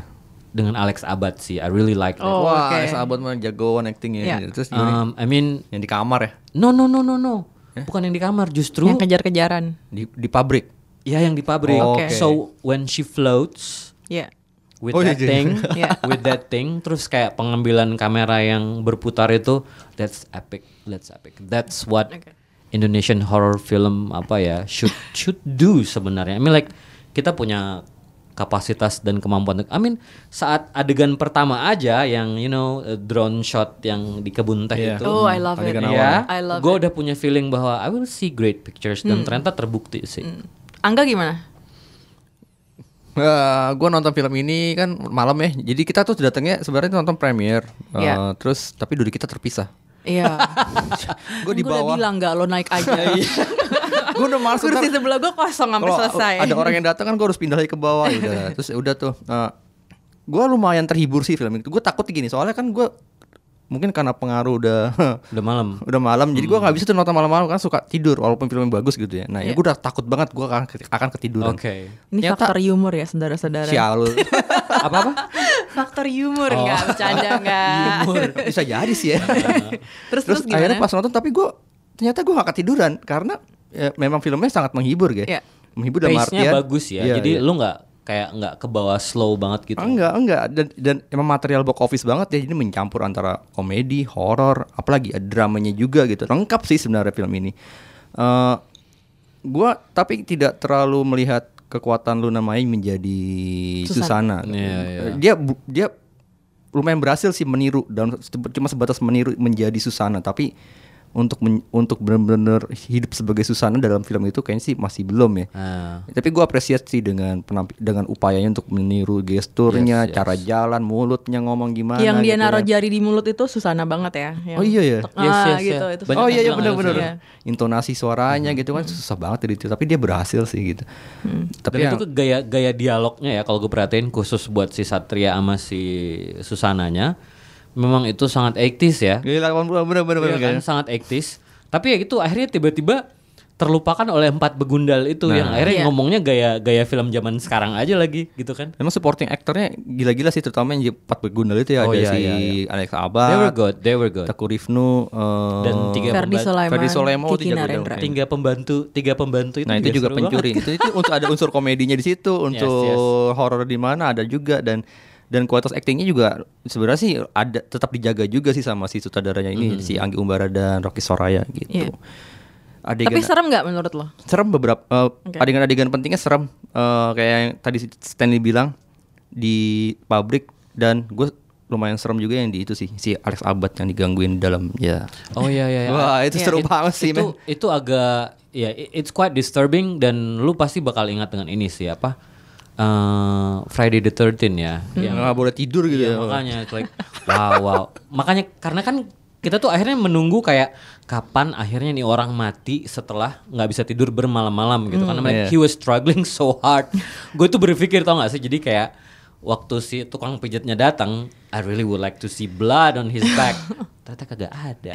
Dengan Alex Abad sih. I really like that. Oh, Wah, oke. sahabat mah jagoan actingnya. Iya. Terus gimana? Um, I mean, yang di kamar ya? no no no no no, bukan yang di kamar, justru Yang kejar-kejaran. Di di pabrik. ya yang di pabrik. Oh, Oke. So when she floats, Iya. With Oh, iya, that iya. thing, Iya. with that thing, terus kayak pengambilan kamera yang berputar itu, that's epic, that's epic. That's what Oke. Indonesian horror film apa ya should should do sebenarnya. I mean like kita punya kapasitas dan kemampuan. I mean saat adegan pertama aja yang you know drone shot yang di kebun teh Iya. itu. Oh, I love it. Adegan Ya, I love gue it. Hmm. udah punya feeling bahwa I will see great pictures dan ternyata terbukti sih. Angga gimana? Gue nonton film ini kan malam ya. Jadi kita tuh datangnya sebenarnya nonton premier. Eh, Iya. Terus tapi duduk kita terpisah. Iya. Gue di Gua udah bawah. bilang nggak lo naik aja. gue udah males Kursi sebelah gue kosong sampai selesai. ada orang yang datang kan gue harus pindah lagi ke bawah ya udah. Terus udah tuh. gue lumayan terhibur sih film itu. Gue takut gini soalnya kan gue mungkin karena pengaruh udah Udah malam. udah malam jadi gue nggak bisa tuh nonton malam-malam kan suka tidur walaupun filmnya bagus gitu ya nah ya Iya. gue udah takut banget gue akan akan ketiduran Oke. Ini Ternyata- faktor humor ya saudara-saudara. sial lu. Apa-apa? Faktor humor Oh. nggak bercanda nggak. bisa jadi sih ya Terus terus terus gimana? akhirnya pas nonton tapi gue ternyata gue gak ketiduran karena ya, memang filmnya sangat menghibur guys Iya. menghibur dalam artian bagus ya. Iya, Jadi iya. lu nggak kayak nggak ke bawah slow banget gitu. Enggak enggak dan dan emang material box office banget ya jadi mencampur antara komedi horor apalagi ada dramanya juga gitu lengkap sih sebenarnya film ini Eh gua tapi tidak terlalu melihat kekuatan Luna Maya menjadi Susana. Susana, Iya, iya. dia bu- dia lumayan berhasil sih meniru dan cuma sebatas meniru menjadi Susana tapi untuk men- untuk benar-benar hidup sebagai Susana dalam film itu kayaknya sih masih belum ya Ah. tapi gue apresiasi dengan penampi- dengan upayanya untuk meniru gesturnya, Yes, yes. cara jalan, mulutnya ngomong gimana. yang dia gitu naruh kan. jari di mulut itu Susana banget ya. yang Oh iya ya. tek- Yes, ah, yes, gitu. ya. Itu Banyak oh iya iya benar-benar. Iya. Intonasi suaranya gitu kan susah banget itu, tapi dia berhasil sih gitu. Tapi Dan yang, itu gaya gaya dialognya ya kalau gue perhatiin khusus buat si Satria sama si Susananya memang itu sangat 80s ya. gila benar-benar Iya kan sangat 80s. Tapi ya gitu akhirnya tiba-tiba terlupakan oleh empat begundal itu yang akhirnya Iya. ngomongnya gaya gaya film zaman sekarang aja lagi gitu kan. Emang supporting aktornya gila-gila sih terutama yang empat begundal itu ya Oh, ada iya, si iya, Alex They were Abad, good, they were good. Teku Rifnu, eh, Dan tiga Ferdi pembantu- Sulaiman, Ferdi Sulaiman, oh, Kiki tiga Narendra. tiga pembantu tiga pembantu itu Nah itu juga seru pencuri. banget. itu itu untuk ada unsur komedinya di situ, untuk yes. horor di mana ada juga dan dan kualitas aktingnya juga sebenarnya sih ada tetap dijaga juga sih sama si sutradaranya ini si Anggi Umbara dan Rocky Soraya gitu. Iya. Adegan Tapi serem nggak menurut lo? serem beberapa eh, Oke. adegan-adegan pentingnya serem Eh, kayak yang tadi Stanley bilang di pabrik dan gue lumayan serem juga yang di itu sih si Alex Abad yang digangguin dalam ya Oh iya iya. iya. Wah, itu seru It- banget sih, itu, men. Itu agak ya it- it's quite disturbing dan lu pasti bakal ingat dengan ini sih apa? Eh, Friday the 13 ya. Yang nggak boleh tidur gitu Iya, ya. makanya it's like wow wow. Makanya karena kan kita tuh akhirnya menunggu kayak kapan akhirnya nih orang mati setelah nggak bisa tidur bermalam-malam gitu karena like, Iya. he was struggling so hard. Gue tuh berpikir tau gak sih jadi kayak waktu si tukang pijatnya datang, I really would like to see blood on his back. Ternyata kagak ada.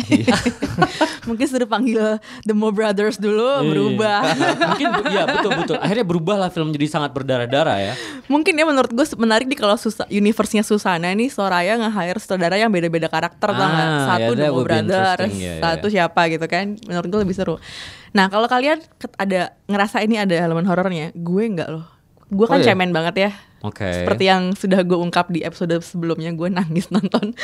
Mungkin sudah panggil The Mo Brothers Iya. dulu berubah. Mungkin iya betul betul. Akhirnya berubah lah film jadi sangat berdarah-darah ya. Mungkin ya menurut gue menarik nih kalau Susa, universe-nya Susana nih Soraya nge-hire saudara yang beda-beda karakter? Ah, Satu ya, The Mo Brothers, interesting, ya, ya, satu siapa gitu kan. Menurut gue lebih seru. Nah kalau kalian ada ngerasa ini ada elemen horornya, gue enggak loh. Gue kan Oh, iya? cemen banget ya. Oke. Seperti yang sudah gue ungkap di episode sebelumnya, gue nangis nonton.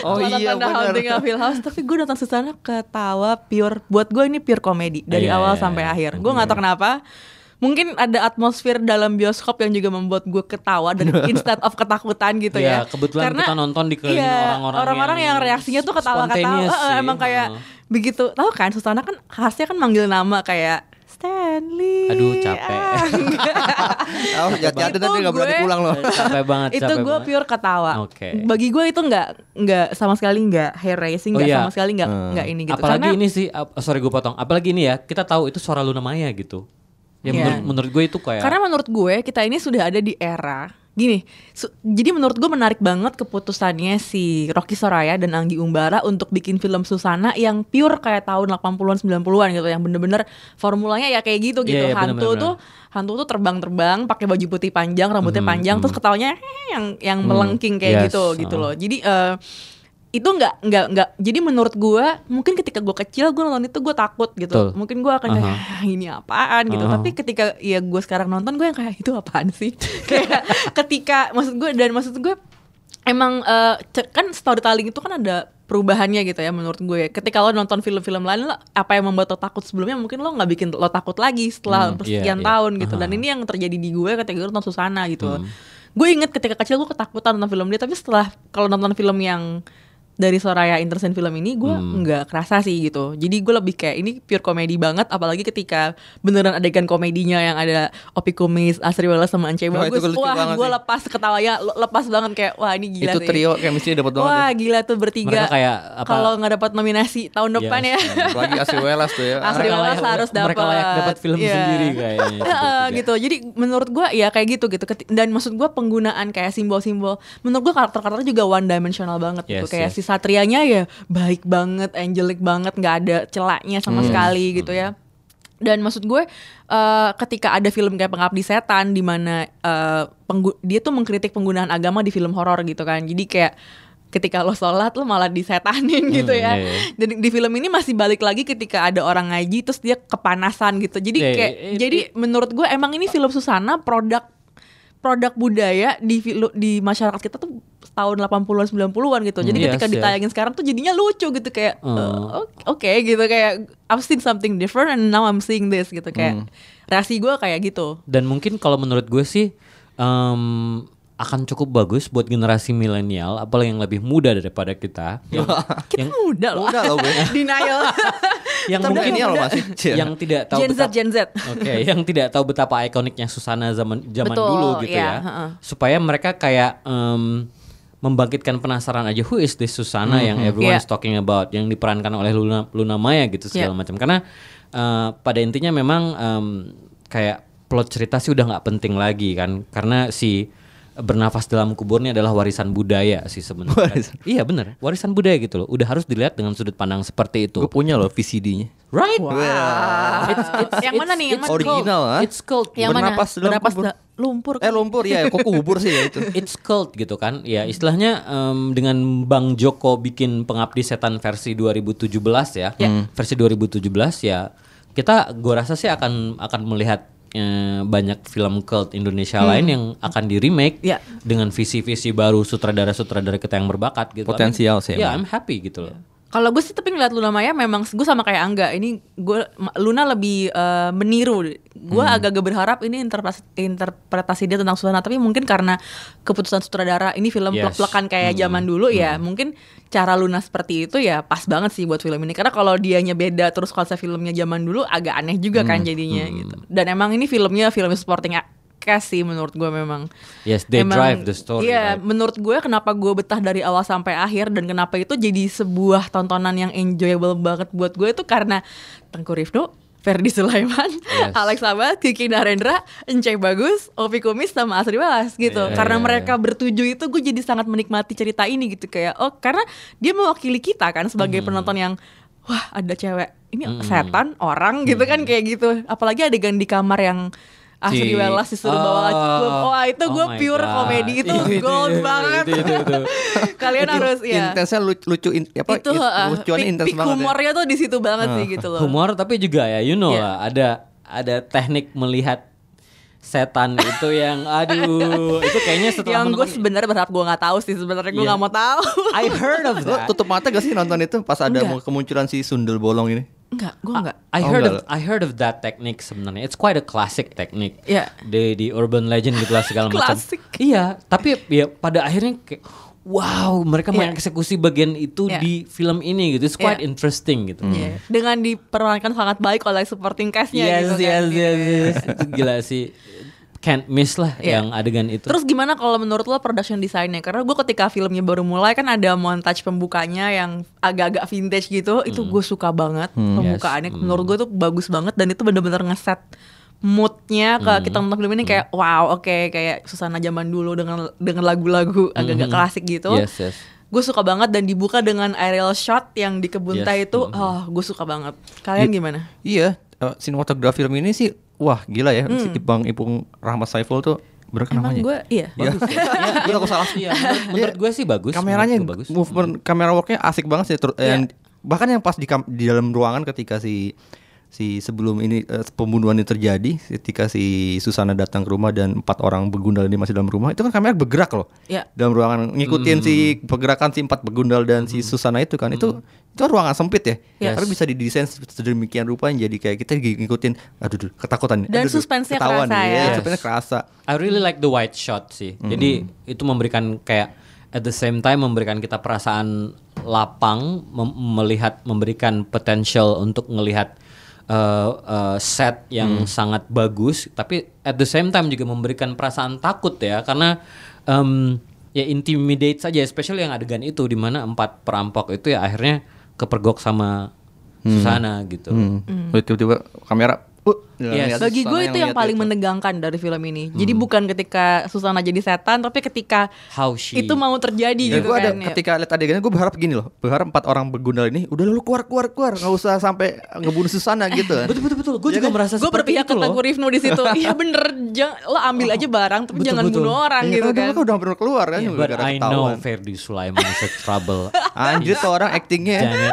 Oh nonton iya, benar. Hill House, tapi gue nonton Susana ketawa pure. Buat gue ini pure komedi dari Iya, awal iya, sampai iya. akhir. Gue nggak tahu kenapa. Mungkin ada atmosfer dalam bioskop yang juga membuat gue ketawa dan instead of ketakutan gitu Iya, ya. kebetulan kita nonton dikelilingin iya, orang-orang orang-orang yang, yang reaksinya tuh ketawa-ketawa. sih. emang kayak Heeh. begitu. Tahu kan Susana kan khasnya kan manggil nama kayak Stanley. Aduh, capek. Ah. Oh, hati-hati Itu nanti nggak berani pulang loh. capek banget. itu capek gue pure ketawa. Oke. Bagi gue itu nggak nggak sama sekali nggak hair raising, Oh nggak iya. sama sekali nggak Hmm. nggak ini gitu. Apalagi Karena ini sih, ap- sorry gue potong. Apalagi ini ya, kita tahu itu suara Luna Maya gitu. Ya Iya. menurut, menurut gue itu kayak. Karena menurut gue kita ini sudah ada di era gini. jadi menurut gue menarik banget keputusannya si Rocky Soraya dan Anggi Umbara untuk bikin film Susana yang pure kayak tahun 80-an 90-an gitu yang bener-bener formulanya ya kayak gitu gitu. Iya, iya, hantu tuh hantu tuh terbang-terbang pakai baju putih panjang, rambutnya panjang terus ketawanya "Eh," yang yang melengking kayak Yes, gitu gitu uh. loh. Jadi eh, itu nggak nggak nggak jadi menurut gue mungkin ketika gue kecil gue nonton itu gue takut gitu Betul. mungkin gue akan kayak "Ah, ini apaan gitu Aha. tapi ketika ya gue sekarang nonton gue yang kayak itu apaan sih kayak ketika maksud gue dan maksud gue emang ce- kan storytelling itu kan ada perubahannya gitu ya menurut gue ketika lo nonton film-film lain lo apa yang membuat lo takut sebelumnya mungkin lo nggak bikin lo takut lagi setelah Hmm, sekian iya, iya. tahun gitu dan Aha. ini yang terjadi di gue ketika gue nonton Susana gitu Hmm. gue inget ketika kecil gue ketakutan nonton film dia tapi setelah kalau nonton film yang dari Soraya Intersen film ini gue nggak kerasa sih gitu. Jadi gue lebih kayak ini pure komedi banget. Apalagi ketika beneran adegan komedinya yang ada Opi Kumis, Asri Wallace sama Ance itu Bagus. Wah gue lepas ketawanya, le- lepas banget kayak wah ini gila itu sih. trio chemistry dapat banget. Wah ya. gila tuh bertiga. Mereka kayak apa- Kalau nggak dapat nominasi tahun depan Yes. ya. Apalagi Asri Welas tuh ya. Asri layak- harus dapat. mereka layak dapat film Iya. sendiri kayaknya, gitu. Jadi menurut gua ya kayak gitu gitu. Dan maksud gua penggunaan kayak simbol-simbol. Menurut gua karakter-karakternya juga one dimensional banget gitu. Yes, Kayak yes. si Satrianya ya baik banget, angelic banget, nggak ada celaknya sama sekali gitu ya. Dan maksud gue eh, ketika ada film kayak Pengabdi Setan di mana penggu- dia tuh mengkritik penggunaan agama di film horor gitu kan. Jadi kayak ketika lo sholat lo malah disetanin gitu ya. iya, iya. Dan di film ini masih balik lagi ketika ada orang ngaji terus dia kepanasan gitu. Jadi Iya, kayak iya, jadi menurut gue emang ini film Susana produk produk budaya di di masyarakat kita tuh tahun 80-an 90-an gitu. Jadi Hmm, ketika yes, yes. ditayangin sekarang tuh jadinya lucu gitu kayak Oh. eh, oke gitu kayak I've seen something different and now I'm seeing this gitu kayak reaksi gue kayak gitu. Dan mungkin kalau menurut gue sih em, akan cukup bagus buat generasi milenial, apalagi yang lebih muda daripada kita. yang, Kita yang, muda loh. Udah loh gue. Denial. yang Tapi mungkin ini loh masih. yang tidak tahu Gen Z, betapa- Gen Z. Oke, yang tidak tahu betapa ikoniknya Susana zaman zaman Betul, dulu gitu iya, ya. heeh. Supaya mereka kayak em, membangkitkan penasaran aja who is this Susana yang everyone's Iya. talking about yang diperankan oleh Luna Luna Maya gitu segala Iya. macam. Karena eh, pada intinya memang em, kayak plot cerita sih udah nggak penting lagi kan karena si bernafas dalam kuburnya adalah warisan budaya sih sebenarnya. Iya bener, warisan budaya gitu loh. Udah harus dilihat dengan sudut pandang seperti itu. Gue punya loh VCD-nya. Right? It's- it's- yang mana nih? Yang mana? Original ah. It's cult. Yang mana? Bernapas dalam Bernapas da- lumpur. Eh lumpur ya, kok kubur sih ya itu. It's cult gitu kan. Ya istilahnya em, dengan Bang Joko bikin Pengabdi Setan versi 2017 ya. Versi 2017 ya. Kita gua rasa sih akan akan melihat eh, banyak film cult Indonesia lain yang akan di remake Ya. dengan visi-visi baru sutradara-sutradara kita yang berbakat gitu. Potensial sih Ya, emang. I'm happy gitu loh. Kalau gue sih tapi ngeliat Luna Maya memang gue sama kayak Angga. Ini gue Luna lebih eh, meniru. Gue Hmm. agak-agak berharap ini interpretasi, interpretasi dia tentang Susana. Tapi mungkin karena keputusan sutradara ini film Yes. plek-plekan kayak zaman dulu ya. Mungkin cara Luna seperti itu ya pas banget sih buat film ini. Karena kalau dianya beda terus konsep filmnya zaman dulu agak aneh juga kan jadinya gitu. Dan emang ini filmnya film supporting cast sih menurut gue memang. Yes, they Emang- drive the story. right? Iya, menurut gue kenapa gue betah dari awal sampai akhir dan kenapa itu jadi sebuah tontonan yang enjoyable banget buat gue itu karena Tengku Rifno, Ferdi Sulaiman, Yes. Alex Abbas, Kiki Narendra, Encai Bagus, Ovi Kumis sama Asri Welas gitu. Iya, karena iya, mereka bertujuh itu gue jadi sangat menikmati cerita ini gitu kayak oh karena dia mewakili kita kan sebagai penonton yang wah ada cewek ini setan orang gitu kan kayak gitu. Apalagi adegan di kamar yang Asri Si- Welas disuruh bawa Oh. wah itu Oh gue pure God. komedi itu gold itu, banget. itu, itu, itu. Kalian harus ya. Intensnya lucu, lucu in- apa? itu lucuannya peak- intens banget. ya. humornya tuh di situ banget sih gitu loh. humor tapi juga ya you know Iya. lah ada ada teknik melihat setan itu yang aduh itu kayaknya setelah yang gue sebenarnya berharap gue nggak tahu sih sebenarnya gue Iya. nggak mau tahu. I heard of Lo that tutup mata gak sih nonton itu pas ada Enggak. kemunculan si sundel bolong ini? Enggak, gue enggak. I Oh, heard enggak of I heard of that technique sebenarnya. It's quite a classic technique. Iya. Di di urban legend gitulah segala macam. Iya, tapi ya pada akhirnya kayak wow, mereka Iya. mengeksekusi bagian itu Iya. di film ini gitu. It's quite Iya. interesting gitu. Iya. Dengan diperankan sangat baik oleh supporting castnya Yes, gitu yes, kan. yes, yes. Itu gila sih. Can't miss lah Iya. yang adegan itu. Terus gimana kalau menurut lo production desainnya? Karena gue ketika filmnya baru mulai kan ada montage pembukanya yang agak-agak vintage gitu, itu gue suka banget pembukaannya. Yes. Menurut gue tuh bagus banget dan itu bener-bener ngeset moodnya ke kita nonton film ini kayak wow oke kayak Susana zaman dulu dengan dengan lagu-lagu agak-agak klasik gitu. Yes, yes. Gue suka banget dan dibuka dengan aerial shot yang di kebun Yes. teh itu, oh gue suka banget. Kalian gimana? Iya, uh, sinematografi film ini sih wah gila ya. Si Bang Ipung Rahmat Saiful tuh Hmm. Emang namanya? gue iya Iya. Iya, aku salah. Iya, menurut, menurut gue sih bagus. Kameranya bagus. movement kamera worknya asik banget sih. Ter- Iya. and bahkan yang pas di kam- di dalam ruangan ketika si si sebelum ini eh, pembunuhan ini terjadi ketika si Susana datang ke rumah dan empat orang begundal ini masih dalam rumah itu kan kamera bergerak loh Iya. dalam ruangan ngikutin Hmm. si pergerakan si empat begundal dan si Susana itu kan itu itu kan ruangan sempit ya Yes. tapi bisa didesain sedemikian rupa jadi kayak kita ngikutin aduh duh, ketakutan Dan aduh, duh, suspense-nya ketahuan kerasa nih. ya. Iya, suspense kerasa I really like the white shot sih. Jadi itu memberikan kayak at the same time memberikan kita perasaan lapang mem- melihat memberikan potential untuk ngelihat uh, uh, set yang sangat bagus tapi at the same time juga memberikan perasaan takut ya karena um, ya intimidate saja especially yang adegan itu di mana empat perampok itu ya akhirnya kepergok sama Susana gitu. Hmm. Tiba-tiba kamera uh, Yes. ngeliat Bagi Susana gue itu yang paling menegangkan dari film ini. Jadi bukan ketika Susana jadi setan, tapi ketika How she itu mau terjadi Ya, gitu gue ada kan. ya. ketika lihat adegannya gue berharap gini loh berharap empat orang begundal ini udah lu keluar keluar keluar nggak usah sampai ngebunuh Susana gitu kan betul betul betul. Gue juga merasa Gue seperti berpihak itu ke loh. Tengku Rifnu di situ. Iya bener, jang, lo ambil aja barang, tapi Betul, jangan betul. bunuh orang Iya, gitu kan kan. kan udah bener keluar kan Yeah, but I know. Ferdi Sulaiman is a trouble. anjir tuh orang actingnya.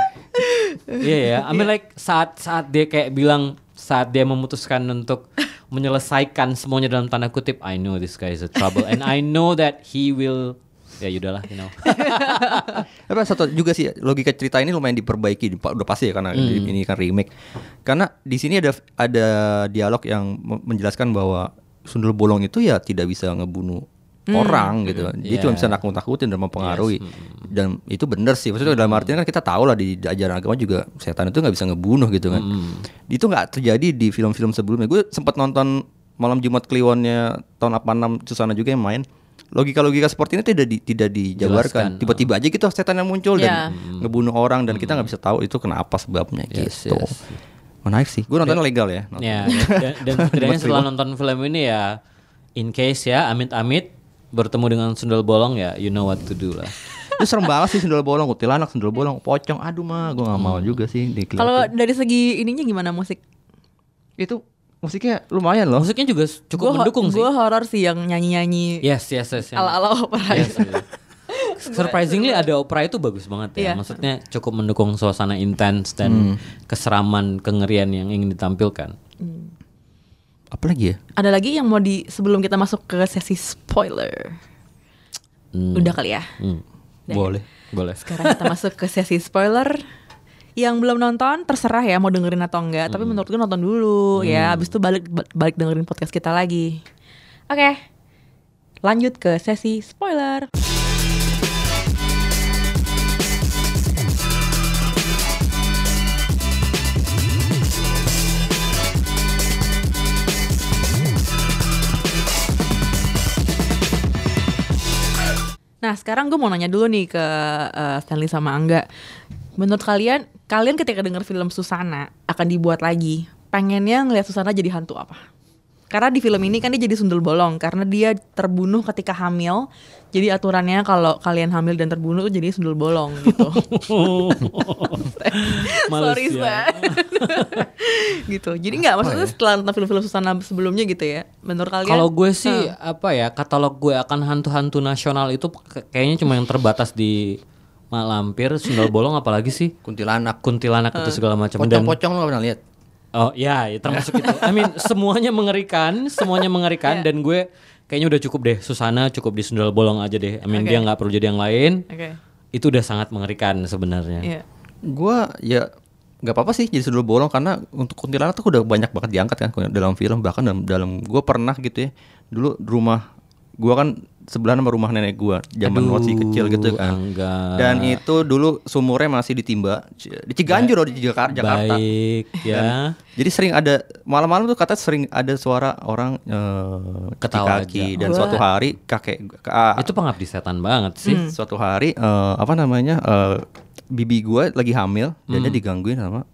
Iya ya, I mean like saat saat dia kayak bilang saat dia memutuskan untuk menyelesaikan semuanya dalam tanda kutip, I know this guy is a trouble and I know that he will ya yaudahlah, you know. Tapi satu juga sih logika cerita ini lumayan diperbaiki di- udah pasti ya karena Hmm. di- ini kan remake. Karena di sini ada ada dialog yang me- menjelaskan bahwa Sundel Bolong itu ya tidak bisa ngebunuh orang gitu. Dia cuma Yeah. bisa nakut-nakutin dan mempengaruhi. Dan itu benar sih. Maksudnya dalam artian kan kita tahu lah di ajaran agama juga setan itu nggak bisa ngebunuh gitu kan. Itu nggak terjadi di film-film sebelumnya. Gue sempat nonton Malam Jumat Kliwonnya tahun 86 Susana juga yang main. Logika-logika seperti ini tidak di, tidak dijabarkan. Tiba-tiba aja gitu setan yang muncul Ya. dan ngebunuh orang dan kita nggak bisa tahu itu kenapa sebabnya Yes, gitu. yes. Menarik sih. Gue nontonnya legal ya. nonton. Ya, dan, dan setidaknya setelah nonton film ini ya in case ya amit-amit bertemu dengan sundel bolong ya you know what to do lah. Itu serem banget sih sendal bolong, kuntilanak, sendal bolong, pocong. Aduh mah, gue nggak mau juga sih. Kalau dari segi ininya gimana musik? itu musiknya lumayan loh. Musiknya juga cukup mendukung sih. Gue horor sih yang nyanyi-nyanyi Yes, yes, yes. ala-ala opera. Yes, yes. Surprisingly ada opera itu bagus banget ya. Iya. Maksudnya cukup mendukung suasana intens dan keseraman kengerian yang ingin ditampilkan. Apa lagi ya? Ada lagi yang mau di sebelum kita masuk ke sesi spoiler. Udah kali ya. Hmm. Boleh. Boleh. Sekarang kita masuk ke sesi spoiler. Yang belum nonton terserah ya mau dengerin atau enggak. Tapi menurut gue nonton dulu ya. Abis itu balik balik dengerin podcast kita lagi. Oke. Lanjut ke sesi spoiler. Nah sekarang gue mau nanya dulu nih ke eh, Stanley sama Angga. Menurut kalian, kalian ketika denger film Susana akan dibuat lagi, pengennya ngeliat Susana jadi hantu apa? Karena di film ini kan dia jadi sundel bolong karena dia terbunuh ketika hamil. Jadi aturannya kalau kalian hamil dan terbunuh tuh jadi sundel bolong gitu. Males Sorry, ya. Stan. gitu. Jadi nggak maksudnya setelah nonton film-film Susana sebelumnya gitu ya. Menurut kalian? Kalau gue sih apa ya katalog gue akan hantu-hantu nasional itu kayaknya cuma yang terbatas di Mak Lampir, Sundal Bolong apalagi sih? Kuntilanak. Kuntilanak itu segala macam dan Pocong-pocong lo gak pernah lihat? Oh ya, ya termasuk itu. I mean semuanya mengerikan, semuanya mengerikan dan gue kayaknya udah cukup deh Susana cukup di Sundal Bolong aja deh. I mean Oke. dia nggak perlu jadi yang lain. Oke. Itu udah sangat mengerikan sebenarnya. Iya. Gua ya nggak apa-apa sih jadi sundel bolong karena untuk kuntilanak tuh udah banyak banget diangkat kan dalam film bahkan dalam dalam gue pernah gitu ya dulu rumah gua kan sebelah sama rumah nenek gua zaman Aduh, masih kecil gitu kan Angga. dan itu dulu sumurnya masih ditimba di Ciganjur di Jakarta Jakarta Baik ya. jadi sering ada malam-malam tuh kata sering ada suara orang eh, Ketawa kaki aja. dan Wah. suatu hari kakek ka- Itu pengabdi setan banget sih. suatu hari eh, apa namanya eh, bibi gua lagi hamil dan Hmm. dia digangguin sama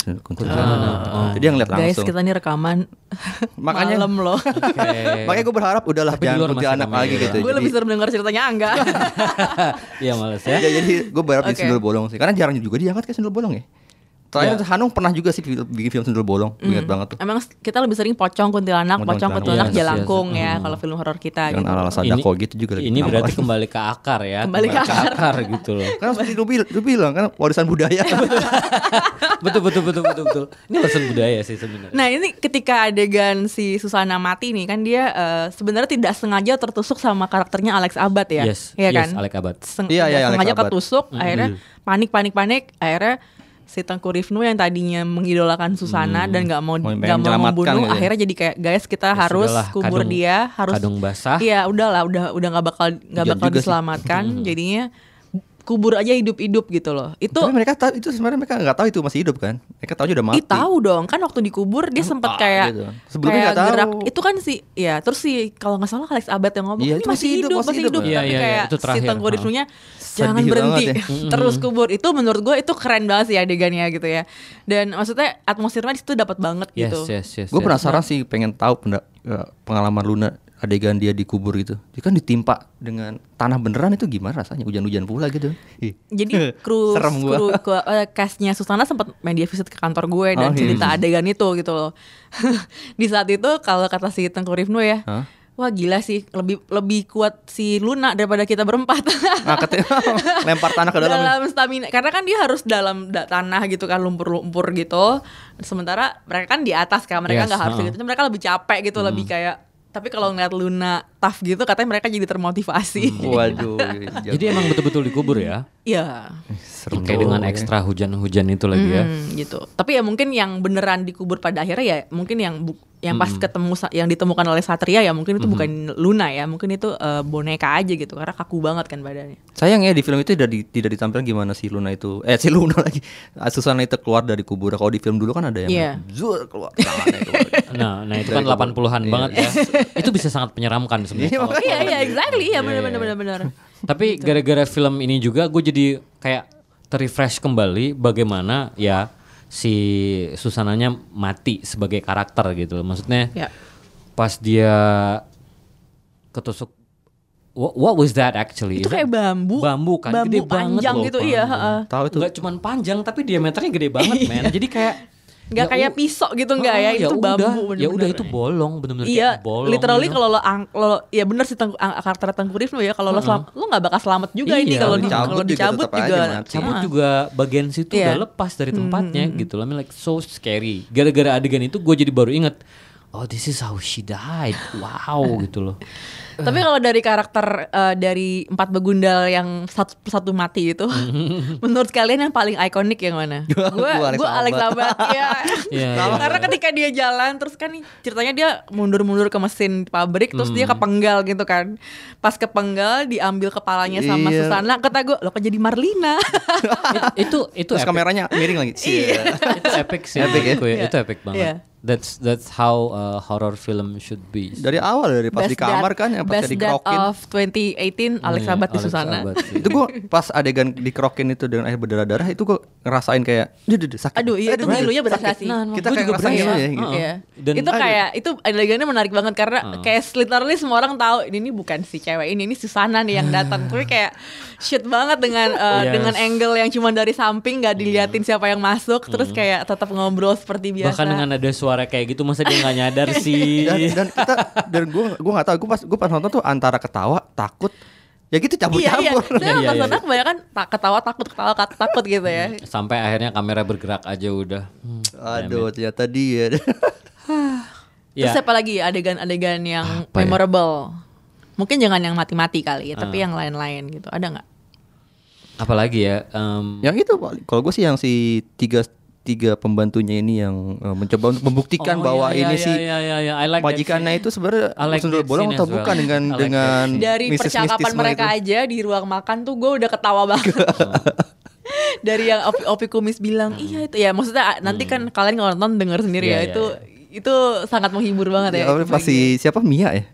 kuntilanak. Jadi yang lihat Guys, langsung. kita nih rekaman Makanya- malam loh. Oke. Makanya gue berharap udahlah Tapi di jangan kuntilanak lagi ya. gitu. gue lebih serem dengar ceritanya Angga. Iya males ya. Ya, jadi gue berharap di Oke. sundel bolong sih. Karena jarang juga diangkat kayak sundel bolong ya. Terakhir Hanung pernah juga sih bikin film sundel bolong. Gue Ingat banget tuh. Emang kita lebih sering pocong kuntilanak, Pocong, pocong kuntilanak. kuntilanak Yes, jalangkung yes. ya kalau film horor kita Dengan gitu. ala-ala sadako gitu juga. Ini berarti lagi? kembali ke akar ya. Kembali ke akar. gitu loh. Kan seperti lu, bil- lu bilang kan warisan budaya. betul betul betul betul betul. Ini lesson budaya sih sebenarnya. Nah ini ketika adegan si Susana mati nih kan dia eh, sebenarnya tidak sengaja tertusuk sama karakternya Alex Abad ya, Yes, Iya yes, kan? Alec Abad. Seng- Iya, iya, Alex sengaja Abad. ketusuk, akhirnya panik panik panik, akhirnya si Tengku Rifnu yang tadinya mengidolakan Susana dan nggak mau nggak mau membunuh, gitu ya. akhirnya jadi kayak guys kita Ya harus sudahlah, kubur kadung- dia, harus kadung basah. Iya udahlah, udah udah nggak bakal nggak bakal juga sih. diselamatkan, jadinya dikubur aja hidup-hidup gitu loh. Itu Tapi mereka tahu itu sebenarnya mereka nggak tahu itu masih hidup kan? Mereka tahu udah mati. Ih tahu dong kan waktu dikubur dia sempat ah, kayak gitu. Sebelumnya kayak tahu. gerak itu kan si ya terus si kalau nggak salah Alex Abad yang ngomong Iya, ini itu masih hidup, masih hidup, Iya, tapi iya, kayak itu si terakhir, Tengku ha. Sedih jangan berhenti ya. terus kubur itu menurut gue itu keren banget sih adegannya gitu ya dan maksudnya atmosfernya di situ dapat banget Yes, gitu yes, yes. Gue yes. penasaran sih pengen tahu eh, pengalaman Luna adegan dia dikubur gitu. Dia kan ditimpa dengan tanah beneran itu gimana rasanya? Hujan-hujan pula gitu. Ih. Jadi kru kru kru- eh, castnya Susana sempat media visit ke kantor gue dan Oh, iya. cerita adegan itu gitu loh. di saat itu kalau kata si Tengku Rifnu ya, Hah? Wah gila sih lebih lebih kuat si Luna daripada kita berempat. Nah, katanya lempar tanah ke dalam. dalam stamina karena kan dia harus dalam da- tanah gitu kan lumpur-lumpur gitu. Sementara mereka kan di atas kan mereka Yes, nggak harus ha-ha. gitu. Mereka lebih capek gitu, lebih kayak tapi kalau ngeliat Luna tough gitu katanya mereka jadi termotivasi. Waduh. Jadi emang betul-betul dikubur ya? Iya. serem Kayak dengan ekstra hujan-hujan itu lagi ya. Hmm, gitu. Tapi ya mungkin yang beneran dikubur pada akhirnya ya mungkin yang bu- yang pas ketemu sa- yang ditemukan oleh Satria ya mungkin itu bukan Luna ya, mungkin itu eh, boneka aja gitu karena kaku banget kan badannya. Sayang ya di film itu tidak, di- tidak ditampilkan gimana si Luna itu eh si Luna lagi Susana itu keluar dari kubur. Kalau di film dulu kan ada yang Iya. zur keluar keluar. Nah, nah itu kan 80-an banget ya. itu bisa sangat menyeramkan sebenarnya. kalau- Iya iya exactly ya Iya, benar iya, benar iya. benar benar. Tapi gara-gara film ini juga gue jadi kayak terrefresh kembali bagaimana ya si Susananya mati sebagai karakter gitu loh. Maksudnya Ya. pas dia ketusuk what, what was that actually? Itu kayak bambu. Bambu kan Bambu gede banget panjang loh. gitu iya, heeh. Tahu itu. Nggak cuman panjang tapi diameternya gede banget men. Jadi kayak Nggak ya kayak pisau gitu nggak ya, Ah, itu udah, bambu Ya bener-bener. udah itu bolong bener-bener Iya, bolong. literally gitu. kalau lo ang, lo ya bener sih tengku, ang, karakter Tengku Rifnu ya kalau lo selam, lo nggak bakal selamat juga ini Iya, kalau di, cabut kalau juga dicabut tetap aja juga. mati. cabut juga bagian situ Iya. udah lepas dari tempatnya gitu loh. I mean like so scary. Gara-gara adegan itu gue jadi baru inget, oh this is how she died. Wow gitu loh. Tapi kalau dari karakter eh, dari empat begundal yang satu persatu mati itu, menurut kalian yang paling ikonik yang mana? Gue Gua Alex gue Alex Abad. Abad, ya. Iya, iya, Karena ketika dia jalan terus kan nih, ceritanya dia mundur-mundur ke mesin pabrik terus dia kepenggal gitu kan. Pas kepenggal diambil kepalanya sama Iya. Susana, kata gue lo kok jadi Marlina. It- itu itu Terus epic. kameranya miring lagi. Iya. itu epic sih. Epic ya? Iya. Itu epic banget. Iya. That's that's how uh, horror film should be. Dari awal dari pas di kamar kan yang pas Best dikerokin. of 2018 Alex Iya, Abad di Alex Susana. Abad sih. itu gua pas adegan dikerokin itu dengan air berdarah-darah itu gua ngerasain kayak duh, duh, duh, sakit. Aduh iya itu ngilunya berasa sakit. sih. Nah, Kita kayak juga ngerasain berasa. ya gitu. Heeh. Iya. Dan- itu Aduh. kayak itu adegannya menarik banget karena kayak literally semua orang tahu ini, ini bukan si cewek ini ini Susana nih yang datang. Tapi kayak shit banget dengan uh, Yes. dengan angle yang cuma dari samping nggak diliatin siapa yang masuk terus kayak tetap ngobrol seperti biasa. Bahkan dengan ada suara kayak gitu masa dia nggak nyadar sih. dan, dan kita dan gue gue nggak tahu gue pas gue pas nonton tuh antara ketawa takut ya gitu Iya iya. campur-campur Saya Iya, iya, nonton kebanyakan tak ketawa takut ketawa takut gitu ya. Sampai akhirnya kamera bergerak aja udah. Hmm, aduh ternyata dia Terus Ya. apa lagi adegan-adegan yang Apa ya? memorable? Mungkin jangan yang mati-mati kali ya, tapi Ah. yang lain-lain gitu. Ada nggak? Apalagi ya? em, yang itu kalau gue sih yang si tiga tiga pembantunya ini yang eh, mencoba untuk membuktikan oh, bahwa iya, ini iya, si iya, iya, iya. I like majikannya itu sebenarnya I like that bolong atau well. bukan dengan I like dengan. Dari percakapan mereka itu. aja di ruang makan tuh gue udah ketawa banget. Dari yang Opi, Opi Kumis bilang, iya itu ya maksudnya nanti kan kalian kalau nonton denger sendiri Iya, ya iya, itu itu sangat menghibur banget ya. Ya, pas si siapa Mia ya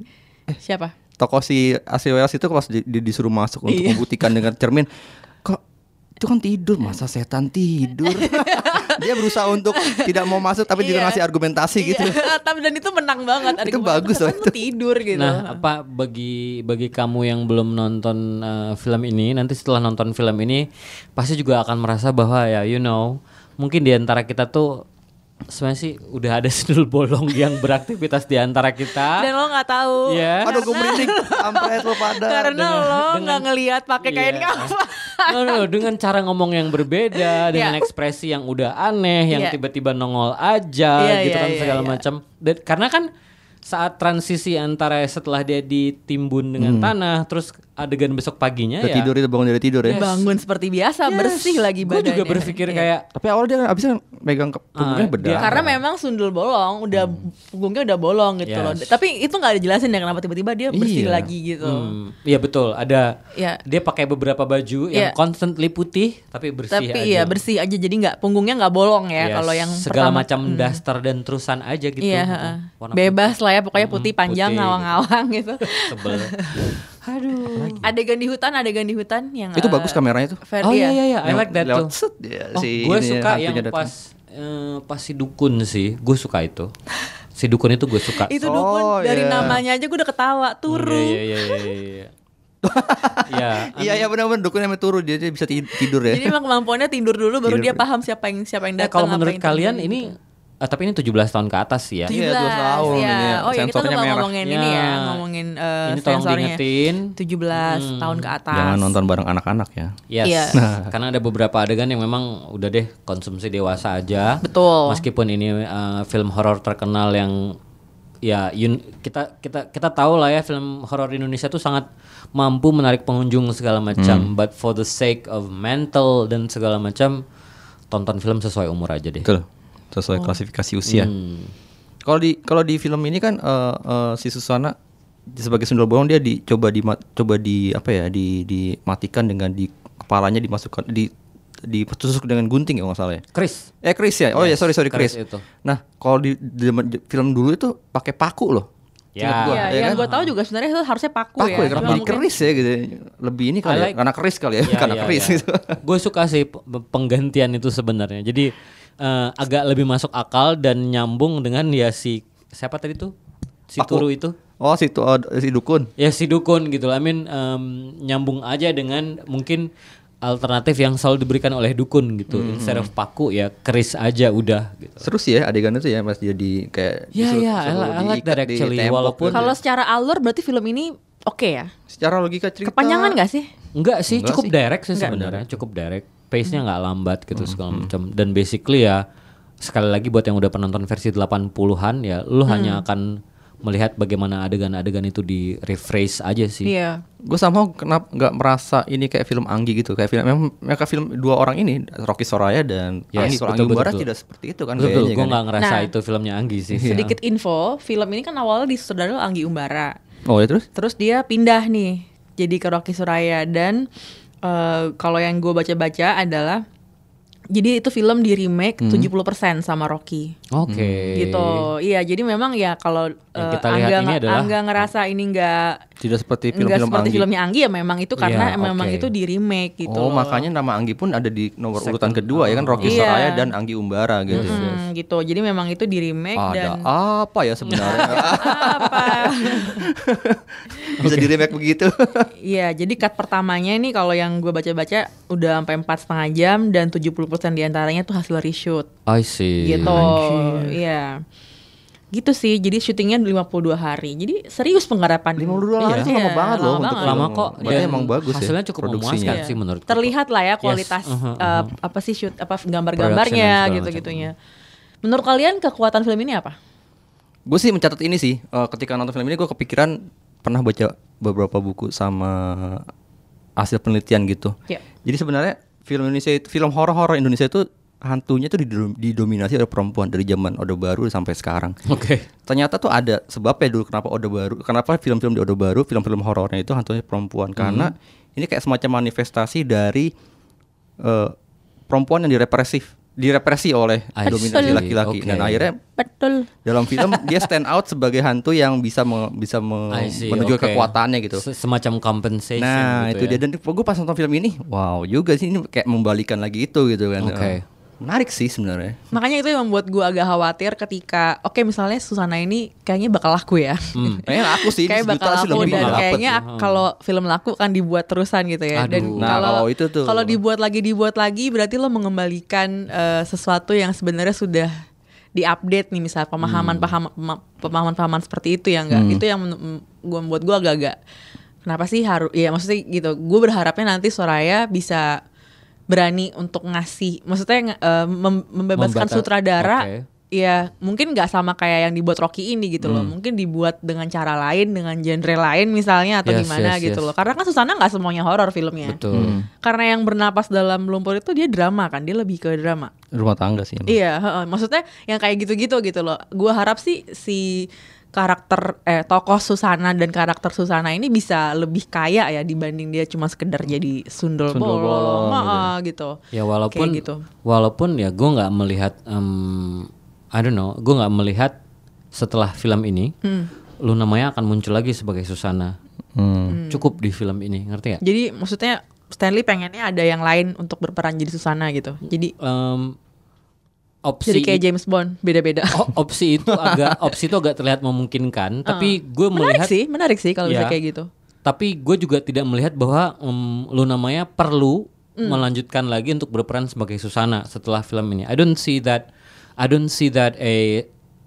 Siapa? tokoh si Asli Welas itu pas di, di- disuruh masuk untuk Iya. membuktikan dengan cermin itu kan tidur masa setan tidur dia berusaha untuk tidak mau masuk tapi juga Iya. ngasih argumentasi gitu Iya, tapi dan itu menang banget. Itu bagus "Kan loh itu." tidur gitu. Nah, apa bagi bagi kamu yang belum nonton uh, film ini, nanti setelah nonton film ini pasti juga akan merasa bahwa ya you know, mungkin di antara kita tuh sebenarnya sih udah ada sundul bolong yang beraktivitas di antara kita. Dan lo nggak tahu. Ya. aduh gue merinding sampai lo pada Karena lo dengan- nggak ngelihat pakai kain Iya. No, no, no, dengan cara ngomong yang berbeda, dengan Iya. ekspresi yang udah aneh, yang Iya. tiba-tiba nongol aja Iya, gitu iya, kan iya, segala iya. macam. Dan karena kan saat transisi antara setelah dia ditimbun dengan tanah terus adegan besok paginya Udah ya tidur itu bangun dari tidur ya. Bangun seperti biasa, bersih lagi gue badannya. juga berpikir Iya. kayak Tapi awalnya dia kan abisnya megang ke punggungnya Ah, bedah. dia- Karena memang sundul bolong, udah punggungnya udah bolong gitu loh. Yes. Tapi itu nggak dijelasin ya kenapa tiba-tiba dia bersih Iya. lagi gitu. Hmm, Iya betul. Ada Iya. dia pakai beberapa baju Iya. yang constantly putih tapi bersih Tapi aja. iya bersih aja jadi nggak punggungnya nggak bolong ya Yes, kalau yang segala pertama- macam Hmm. daster dan terusan aja gitu. Iya, gitu. bebas lah ya pokoknya putih Hmm, panjang ngawang-ngawang gitu. Sebel. Aduh. adegan di hutan, adegan di hutan yang Itu eh, bagus kameranya tuh. Fer- Oh iya. iya iya, I like that lewat tuh. set, ya, Oh, si gue ini suka yang datang. pas eh, pas si dukun sih, gue suka itu. Si dukun itu gue suka. Itu dukun Oh, dari iya. namanya aja gue udah ketawa turu. Iya iya iya iya. iya. Iya. Iya iya benar-benar dukun yang turun dia, dia bisa ti- tidur ya. Jadi emang kemampuannya tidur dulu baru Tidur. dia paham siapa yang siapa yang Eh, datang. kalau apa menurut kalian terjadi ini eh, tapi ini 17 tahun ke atas sih ya. 17 Iya, 12 tahun ya. ini ya. Oh ya kita lupa merah. ngomongin ini ya, Ya. ngomongin eh, Ini tolong sensornya. diingetin. 17 tahun ke atas. Jangan nonton bareng anak-anak ya. Yes. Iya. Karena ada beberapa adegan yang memang udah deh konsumsi dewasa aja. Betul. Meskipun ini uh, film horor terkenal yang ya yun- kita kita kita tahu lah ya film horor Indonesia tuh sangat mampu menarik pengunjung segala macam. But for the sake of mental dan segala macam tonton film sesuai umur aja deh. Betul. Sesuai klasifikasi usia. Hmm. Kalau di kalau di film ini kan eh, eh, si Susana sebagai sundel bolong dia dicoba di coba di apa ya di dimatikan dengan di kepalanya dimasukkan di ditusuk dengan gunting ya nggak salah ya. Chris. Eh Chris ya. Oh ya Yes, sorry sorry Chris Chris. itu. Nah kalau di, di film dulu itu pakai paku loh. Ya. Gua, Iya, ya yang kan? gue tahu juga sebenarnya itu harusnya paku, Paku ya. ya, kenapa keris ya gitu. Lebih ini kali ya, like- karena keris kali ya, Ya, karena ya, keris ya. gitu. Gue suka sih penggantian itu sebenarnya. Jadi eh, agak lebih masuk akal dan nyambung dengan ya si siapa tadi tuh si Paku. Turu itu. Oh situ oh, si dukun. Ya si dukun gitu. I mean em, nyambung aja dengan mungkin alternatif yang selalu diberikan oleh dukun gitu. Hmm. Instead of paku ya keris aja udah gitu. Seru sih ya adegan itu ya Mas jadi kayak Ya, ya, I suruh like- that actually, tembok walaupun- gitu. Kalau secara alur berarti film ini oke ya. secara logika cerita Kepanjangan gak sih? Enggak sih, Enggak cukup sih. direct sih sebenarnya, cukup direct. Pace-nya nggak lambat gitu Hmm, segala macam. Dan basically ya sekali lagi buat yang udah penonton versi 80-an ya lu Hmm. hanya akan melihat bagaimana adegan-adegan itu di rephrase aja sih. Iya. gue sama kenapa nggak merasa ini kayak film Anggi gitu kayak film memang mereka film dua orang ini Rocky Soraya dan Yes, Anggi kalau betul, Anggi Umbara betul, tidak seperti itu kan Betul, gue kan. nggak ngerasa Nah. itu filmnya Anggi sih. Sedikit info, film ini kan awalnya disutradarai Anggi Umbara. Oh ya terus? Terus dia pindah nih jadi ke Rocky Suraya dan eh, kalau yang gue baca-baca adalah jadi itu film di remake Hmm. 70% sama Rocky. Oke. Gitu. Iya, jadi memang ya kalau eh, lihat Angga, ini adalah- Angga ngerasa ini enggak Tidak seperti film-film seperti Anggi. filmnya Anggi ya memang itu karena Iya, memang itu di remake gitu oh loh. makanya nama Anggi pun ada di nomor Second. urutan kedua ya kan Rocky Iya. Soraya dan Anggi Umbara gitu. Hmm, gitu. Jadi memang itu di remake dan Ada apa ya sebenarnya? apa? Bisa di remake begitu? Iya, jadi cut pertamanya ini kalau yang gue baca-baca udah sampai empat setengah jam dan 70% di antaranya tuh hasil reshoot I see. gitu. Iya. Gitu sih, jadi syutingnya 52 hari. Jadi serius penggarapan. 52 hari itu lama Iya, banget loh lama untuk banget. Lama kok. Dan emang bagus ya Hasilnya cukup memuaskan Iya. sih menurut Terlihat lah ya kualitas Yes, uh-huh, eh, apa sih shoot apa gambar-gambarnya gitu-gitunya. Menurut kalian kekuatan film ini apa? Gue sih mencatat ini sih. eh, ketika nonton film ini gue kepikiran pernah baca beberapa buku sama hasil penelitian gitu. Ya. Jadi sebenarnya film Indonesia itu film horor-horor Indonesia itu hantunya tuh didom- didominasi oleh perempuan dari zaman Orde Baru sampai sekarang. Oke. Ternyata tuh ada sebabnya dulu kenapa Orde Baru, kenapa film-film di Orde Baru, film-film horornya itu hantunya perempuan karena ini kayak semacam manifestasi dari eh, perempuan yang direpresif, direpresi oleh dominasi laki-laki Oke. dan akhirnya Betul. dalam film dia stand out sebagai hantu yang bisa me- bisa me- menunjukkan oke. kekuatannya gitu. Se- Semacam compensation Nah gitu itu ya. dia dan gue pas nonton film ini, wow juga sih ini kayak membalikan lagi itu gitu kan. Oke. Menarik sih sebenarnya. Makanya itu yang membuat gue agak khawatir ketika oke misalnya Susana ini kayaknya bakal laku ya. Kayaknya aku sih kayak bakal sih laku dan kayaknya ak- kalau film laku kan dibuat terusan gitu ya. Dan Aduh. Nah, kalau itu tuh. kalau dibuat lagi dibuat lagi berarti lo mengembalikan eh, sesuatu yang sebenarnya sudah diupdate nih misalnya pemahaman paham pemahaman pemahaman seperti itu ya enggak. Itu yang gue membuat gue agak-agak kenapa sih harus ya maksudnya gitu. Gue berharapnya nanti Soraya bisa berani untuk ngasih maksudnya eh, mem- membebaskan Membata- sutradara Oke. ya mungkin nggak sama kayak yang dibuat Rocky ini gitu loh. Mungkin dibuat dengan cara lain, dengan genre lain misalnya atau Yes, gimana yes, gitu yes. loh. Karena kan Susana nggak semuanya horor filmnya. Betul. Karena yang bernapas dalam lumpur itu dia drama kan, dia lebih ke drama. Rumah tangga sih. emang. Iya, heeh. maksudnya yang kayak gitu-gitu gitu loh. Gua harap sih si karakter eh tokoh Susana dan karakter Susana ini bisa lebih kaya ya dibanding dia cuma sekedar jadi sundel, Sundel bolong, bolong Heeh, gitu. Ya walaupun Kayak gitu. walaupun ya gue nggak melihat em, I don't know, gue nggak melihat setelah film ini Hmm. Luna Maya akan muncul lagi sebagai Susana. Hmm. Cukup di film ini, ngerti ya? Jadi maksudnya Stanley pengennya ada yang lain untuk berperan jadi Susana gitu. Jadi Em, opsi jadi kayak James Bond, beda-beda. o- opsi itu agak opsi itu agak terlihat memungkinkan, tapi gue menarik melihat sih, menarik sih kalau bisa Ya. kayak gitu. Tapi gue juga tidak melihat bahwa em, Luna Maya perlu melanjutkan lagi untuk berperan sebagai Susana setelah film ini. I don't see that. I don't see that a.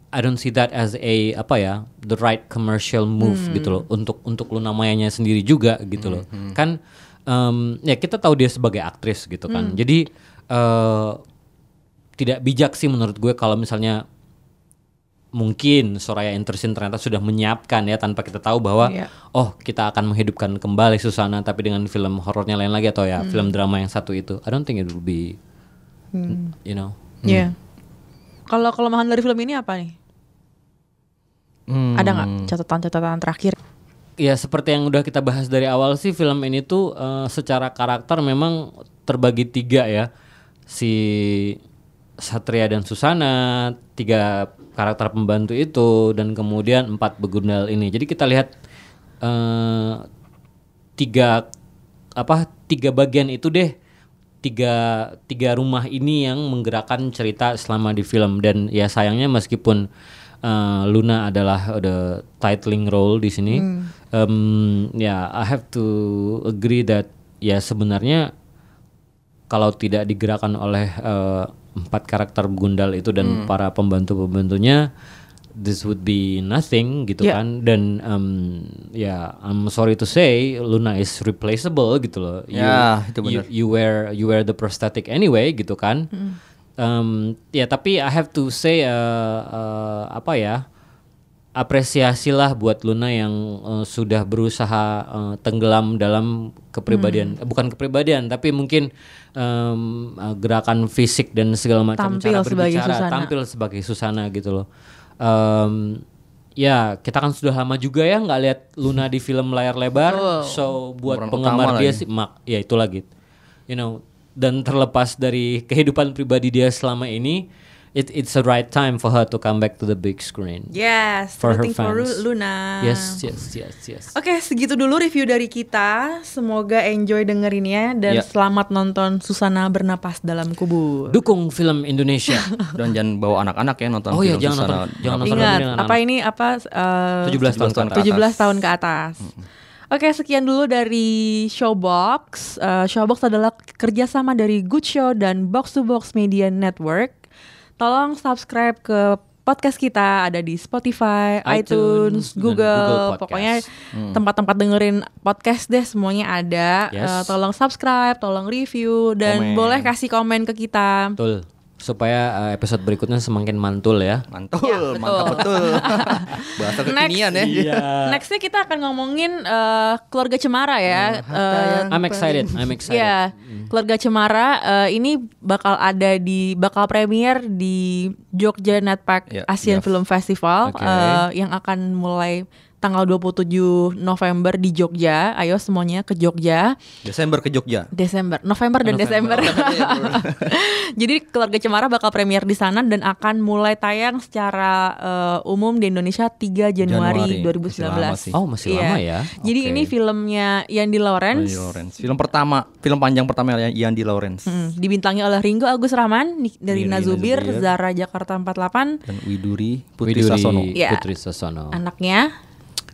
I don't see that as a apa ya the right commercial move gitu loh untuk untuk Luna Mayanya sendiri juga gitu loh. Kan em, ya kita tahu dia sebagai aktris gitu kan. Jadi eh, tidak bijak sih menurut gue kalau misalnya mungkin Soraya Entertainment ternyata sudah menyiapkan ya tanpa kita tahu bahwa Iya. oh kita akan menghidupkan kembali Susana tapi dengan film horornya lain lagi atau ya film drama yang satu itu. I don't think it will be you know. Iya. Kalau kelemahan dari film ini apa nih? Hmm. Ada nggak catatan-catatan terakhir? Ya seperti yang udah kita bahas dari awal sih film ini tuh eh, secara karakter memang terbagi tiga ya si Satria dan Susana tiga karakter pembantu itu dan kemudian empat begundal ini. Jadi kita lihat eh, tiga apa tiga bagian itu deh tiga tiga rumah ini yang menggerakkan cerita selama di film dan ya sayangnya meskipun uh, Luna adalah the titling role di sini em, ya I have to agree that ya sebenarnya kalau tidak digerakkan oleh eh, empat karakter gundal itu dan para pembantu-pembantunya this would be nothing gitu Yeah. kan. Dan em, ya I'm sorry to say Luna is replaceable gitu loh. You- Ya, itu you, benar. you wear you wear the prosthetic anyway gitu kan. Em, ya tapi I have to say eh, eh, apa ya apresiasilah buat Luna yang eh, sudah berusaha eh, tenggelam dalam kepribadian. Eh, bukan kepribadian tapi mungkin eh, gerakan fisik dan segala macam Tampil cara sebagai berbicara Susana. tampil sebagai Susana gitu loh. Em, ya kita kan sudah lama juga ya nggak lihat Luna di film layar lebar. So buat penggemar dia sih mak ya itu lagi. You know dan terlepas dari kehidupan pribadi dia selama ini it, it's the right time for her to come back to the big screen Yes, For her rooting for fans. Lu- Luna. yes yes yes yes Oke, segitu dulu review dari kita. Semoga enjoy dengerinnya dan Ya. selamat nonton Susana bernapas dalam kubur. dukung film Indonesia Dan jangan bawa anak-anak ya nonton Oh iya, jangan Susana. nonton- jangan nonton Ingat, apa anak. ini apa eh, 17 tahun ke atas. 17 tahun ke atas. Oke, sekian dulu dari Showbox. Eh, Showbox adalah kerjasama dari Good Show dan Box to Box Media Network. Tolong subscribe ke podcast kita ada di Spotify, iTunes, iTunes, Google, Google Podcast. pokoknya tempat-tempat dengerin podcast deh semuanya ada. Yes. Eh, tolong subscribe, tolong review dan Komen. boleh kasih komen ke kita. betul supaya eh, episode berikutnya semakin mantul ya Mantul, Ya, betul. mantap betul. Bahasa kekinian ya. Iya. Nextnya kita akan ngomongin eh, keluarga Cemara ya. Eh, I'm excited I'm excited Ya, keluarga Cemara eh, ini bakal ada di bakal premier di Jogja Net Park Ya, Asian ya. Film Festival Oke. eh, yang akan mulai tanggal 27 November di Jogja. Ayo semuanya ke Jogja. Desember ke Jogja. Desember, November dan Desember. Jadi keluarga Cemara bakal premier di sana dan akan mulai tayang secara eh, umum di Indonesia 3 Januari, Januari. Masih lama 2019. sih. Oh, masih Iya. lama ya? Jadi Oke. ini filmnya Yandi Lawrence. Lawrence. Film pertama, film panjang pertama yang Yandi Lawrence. Hmm, dibintangi oleh Ringo Agus Rahman dari Rina Nazubir, Nazubir. Zara Jakarta 48, Dan Widuri Putri Widuri Sasono. Iya. Putri Sasono anaknya.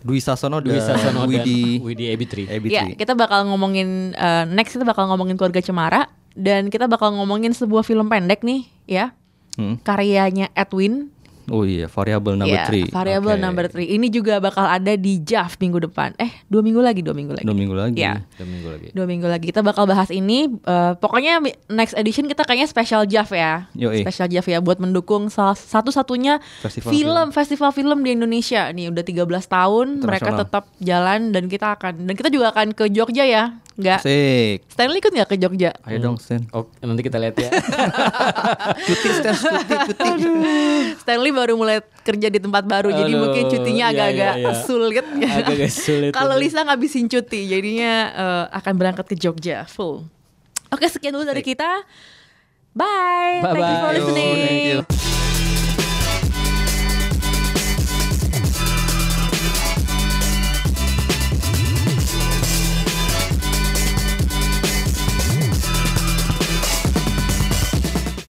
Dwi Sasono Dwi Sasono dan Widi Widi Ebitri Ebitri. Ya, kita bakal ngomongin eh, next kita bakal ngomongin keluarga Cemara dan kita bakal ngomongin sebuah film pendek nih, ya. Hmm. Karyanya Edwin Oh iya, variable number Iya, three. Variable Oke. number three. Ini juga bakal ada di JAV minggu depan. Eh, dua minggu lagi, dua minggu lagi. Dua minggu lagi. Iya. Dua minggu lagi. Dua minggu lagi kita bakal bahas ini. Eh, pokoknya next edition kita kayaknya special JAV ya. Yoi. Special JAV ya buat mendukung salah satu-satunya Festival film festival film di Indonesia. Nih udah 13 tahun mereka tetap jalan dan kita akan dan kita juga akan ke Jogja ya. Enggak. Asik. Stanley ikut nggak ke Jogja? Ayo dong, Stan. Oh, nanti kita lihat ya. Cuti, Stan, cuti, cuti. Stanley baru mulai kerja di tempat baru, jadi Aduh, mungkin cutinya iya, agak-agak iya, iya. sulit. Agak-agak sulit. Kalau. Lisa ngabisin cuti, jadinya eh, akan berangkat ke Jogja full. Oke, sekian dulu dari kita. Bye. Thank you for listening. Thank you.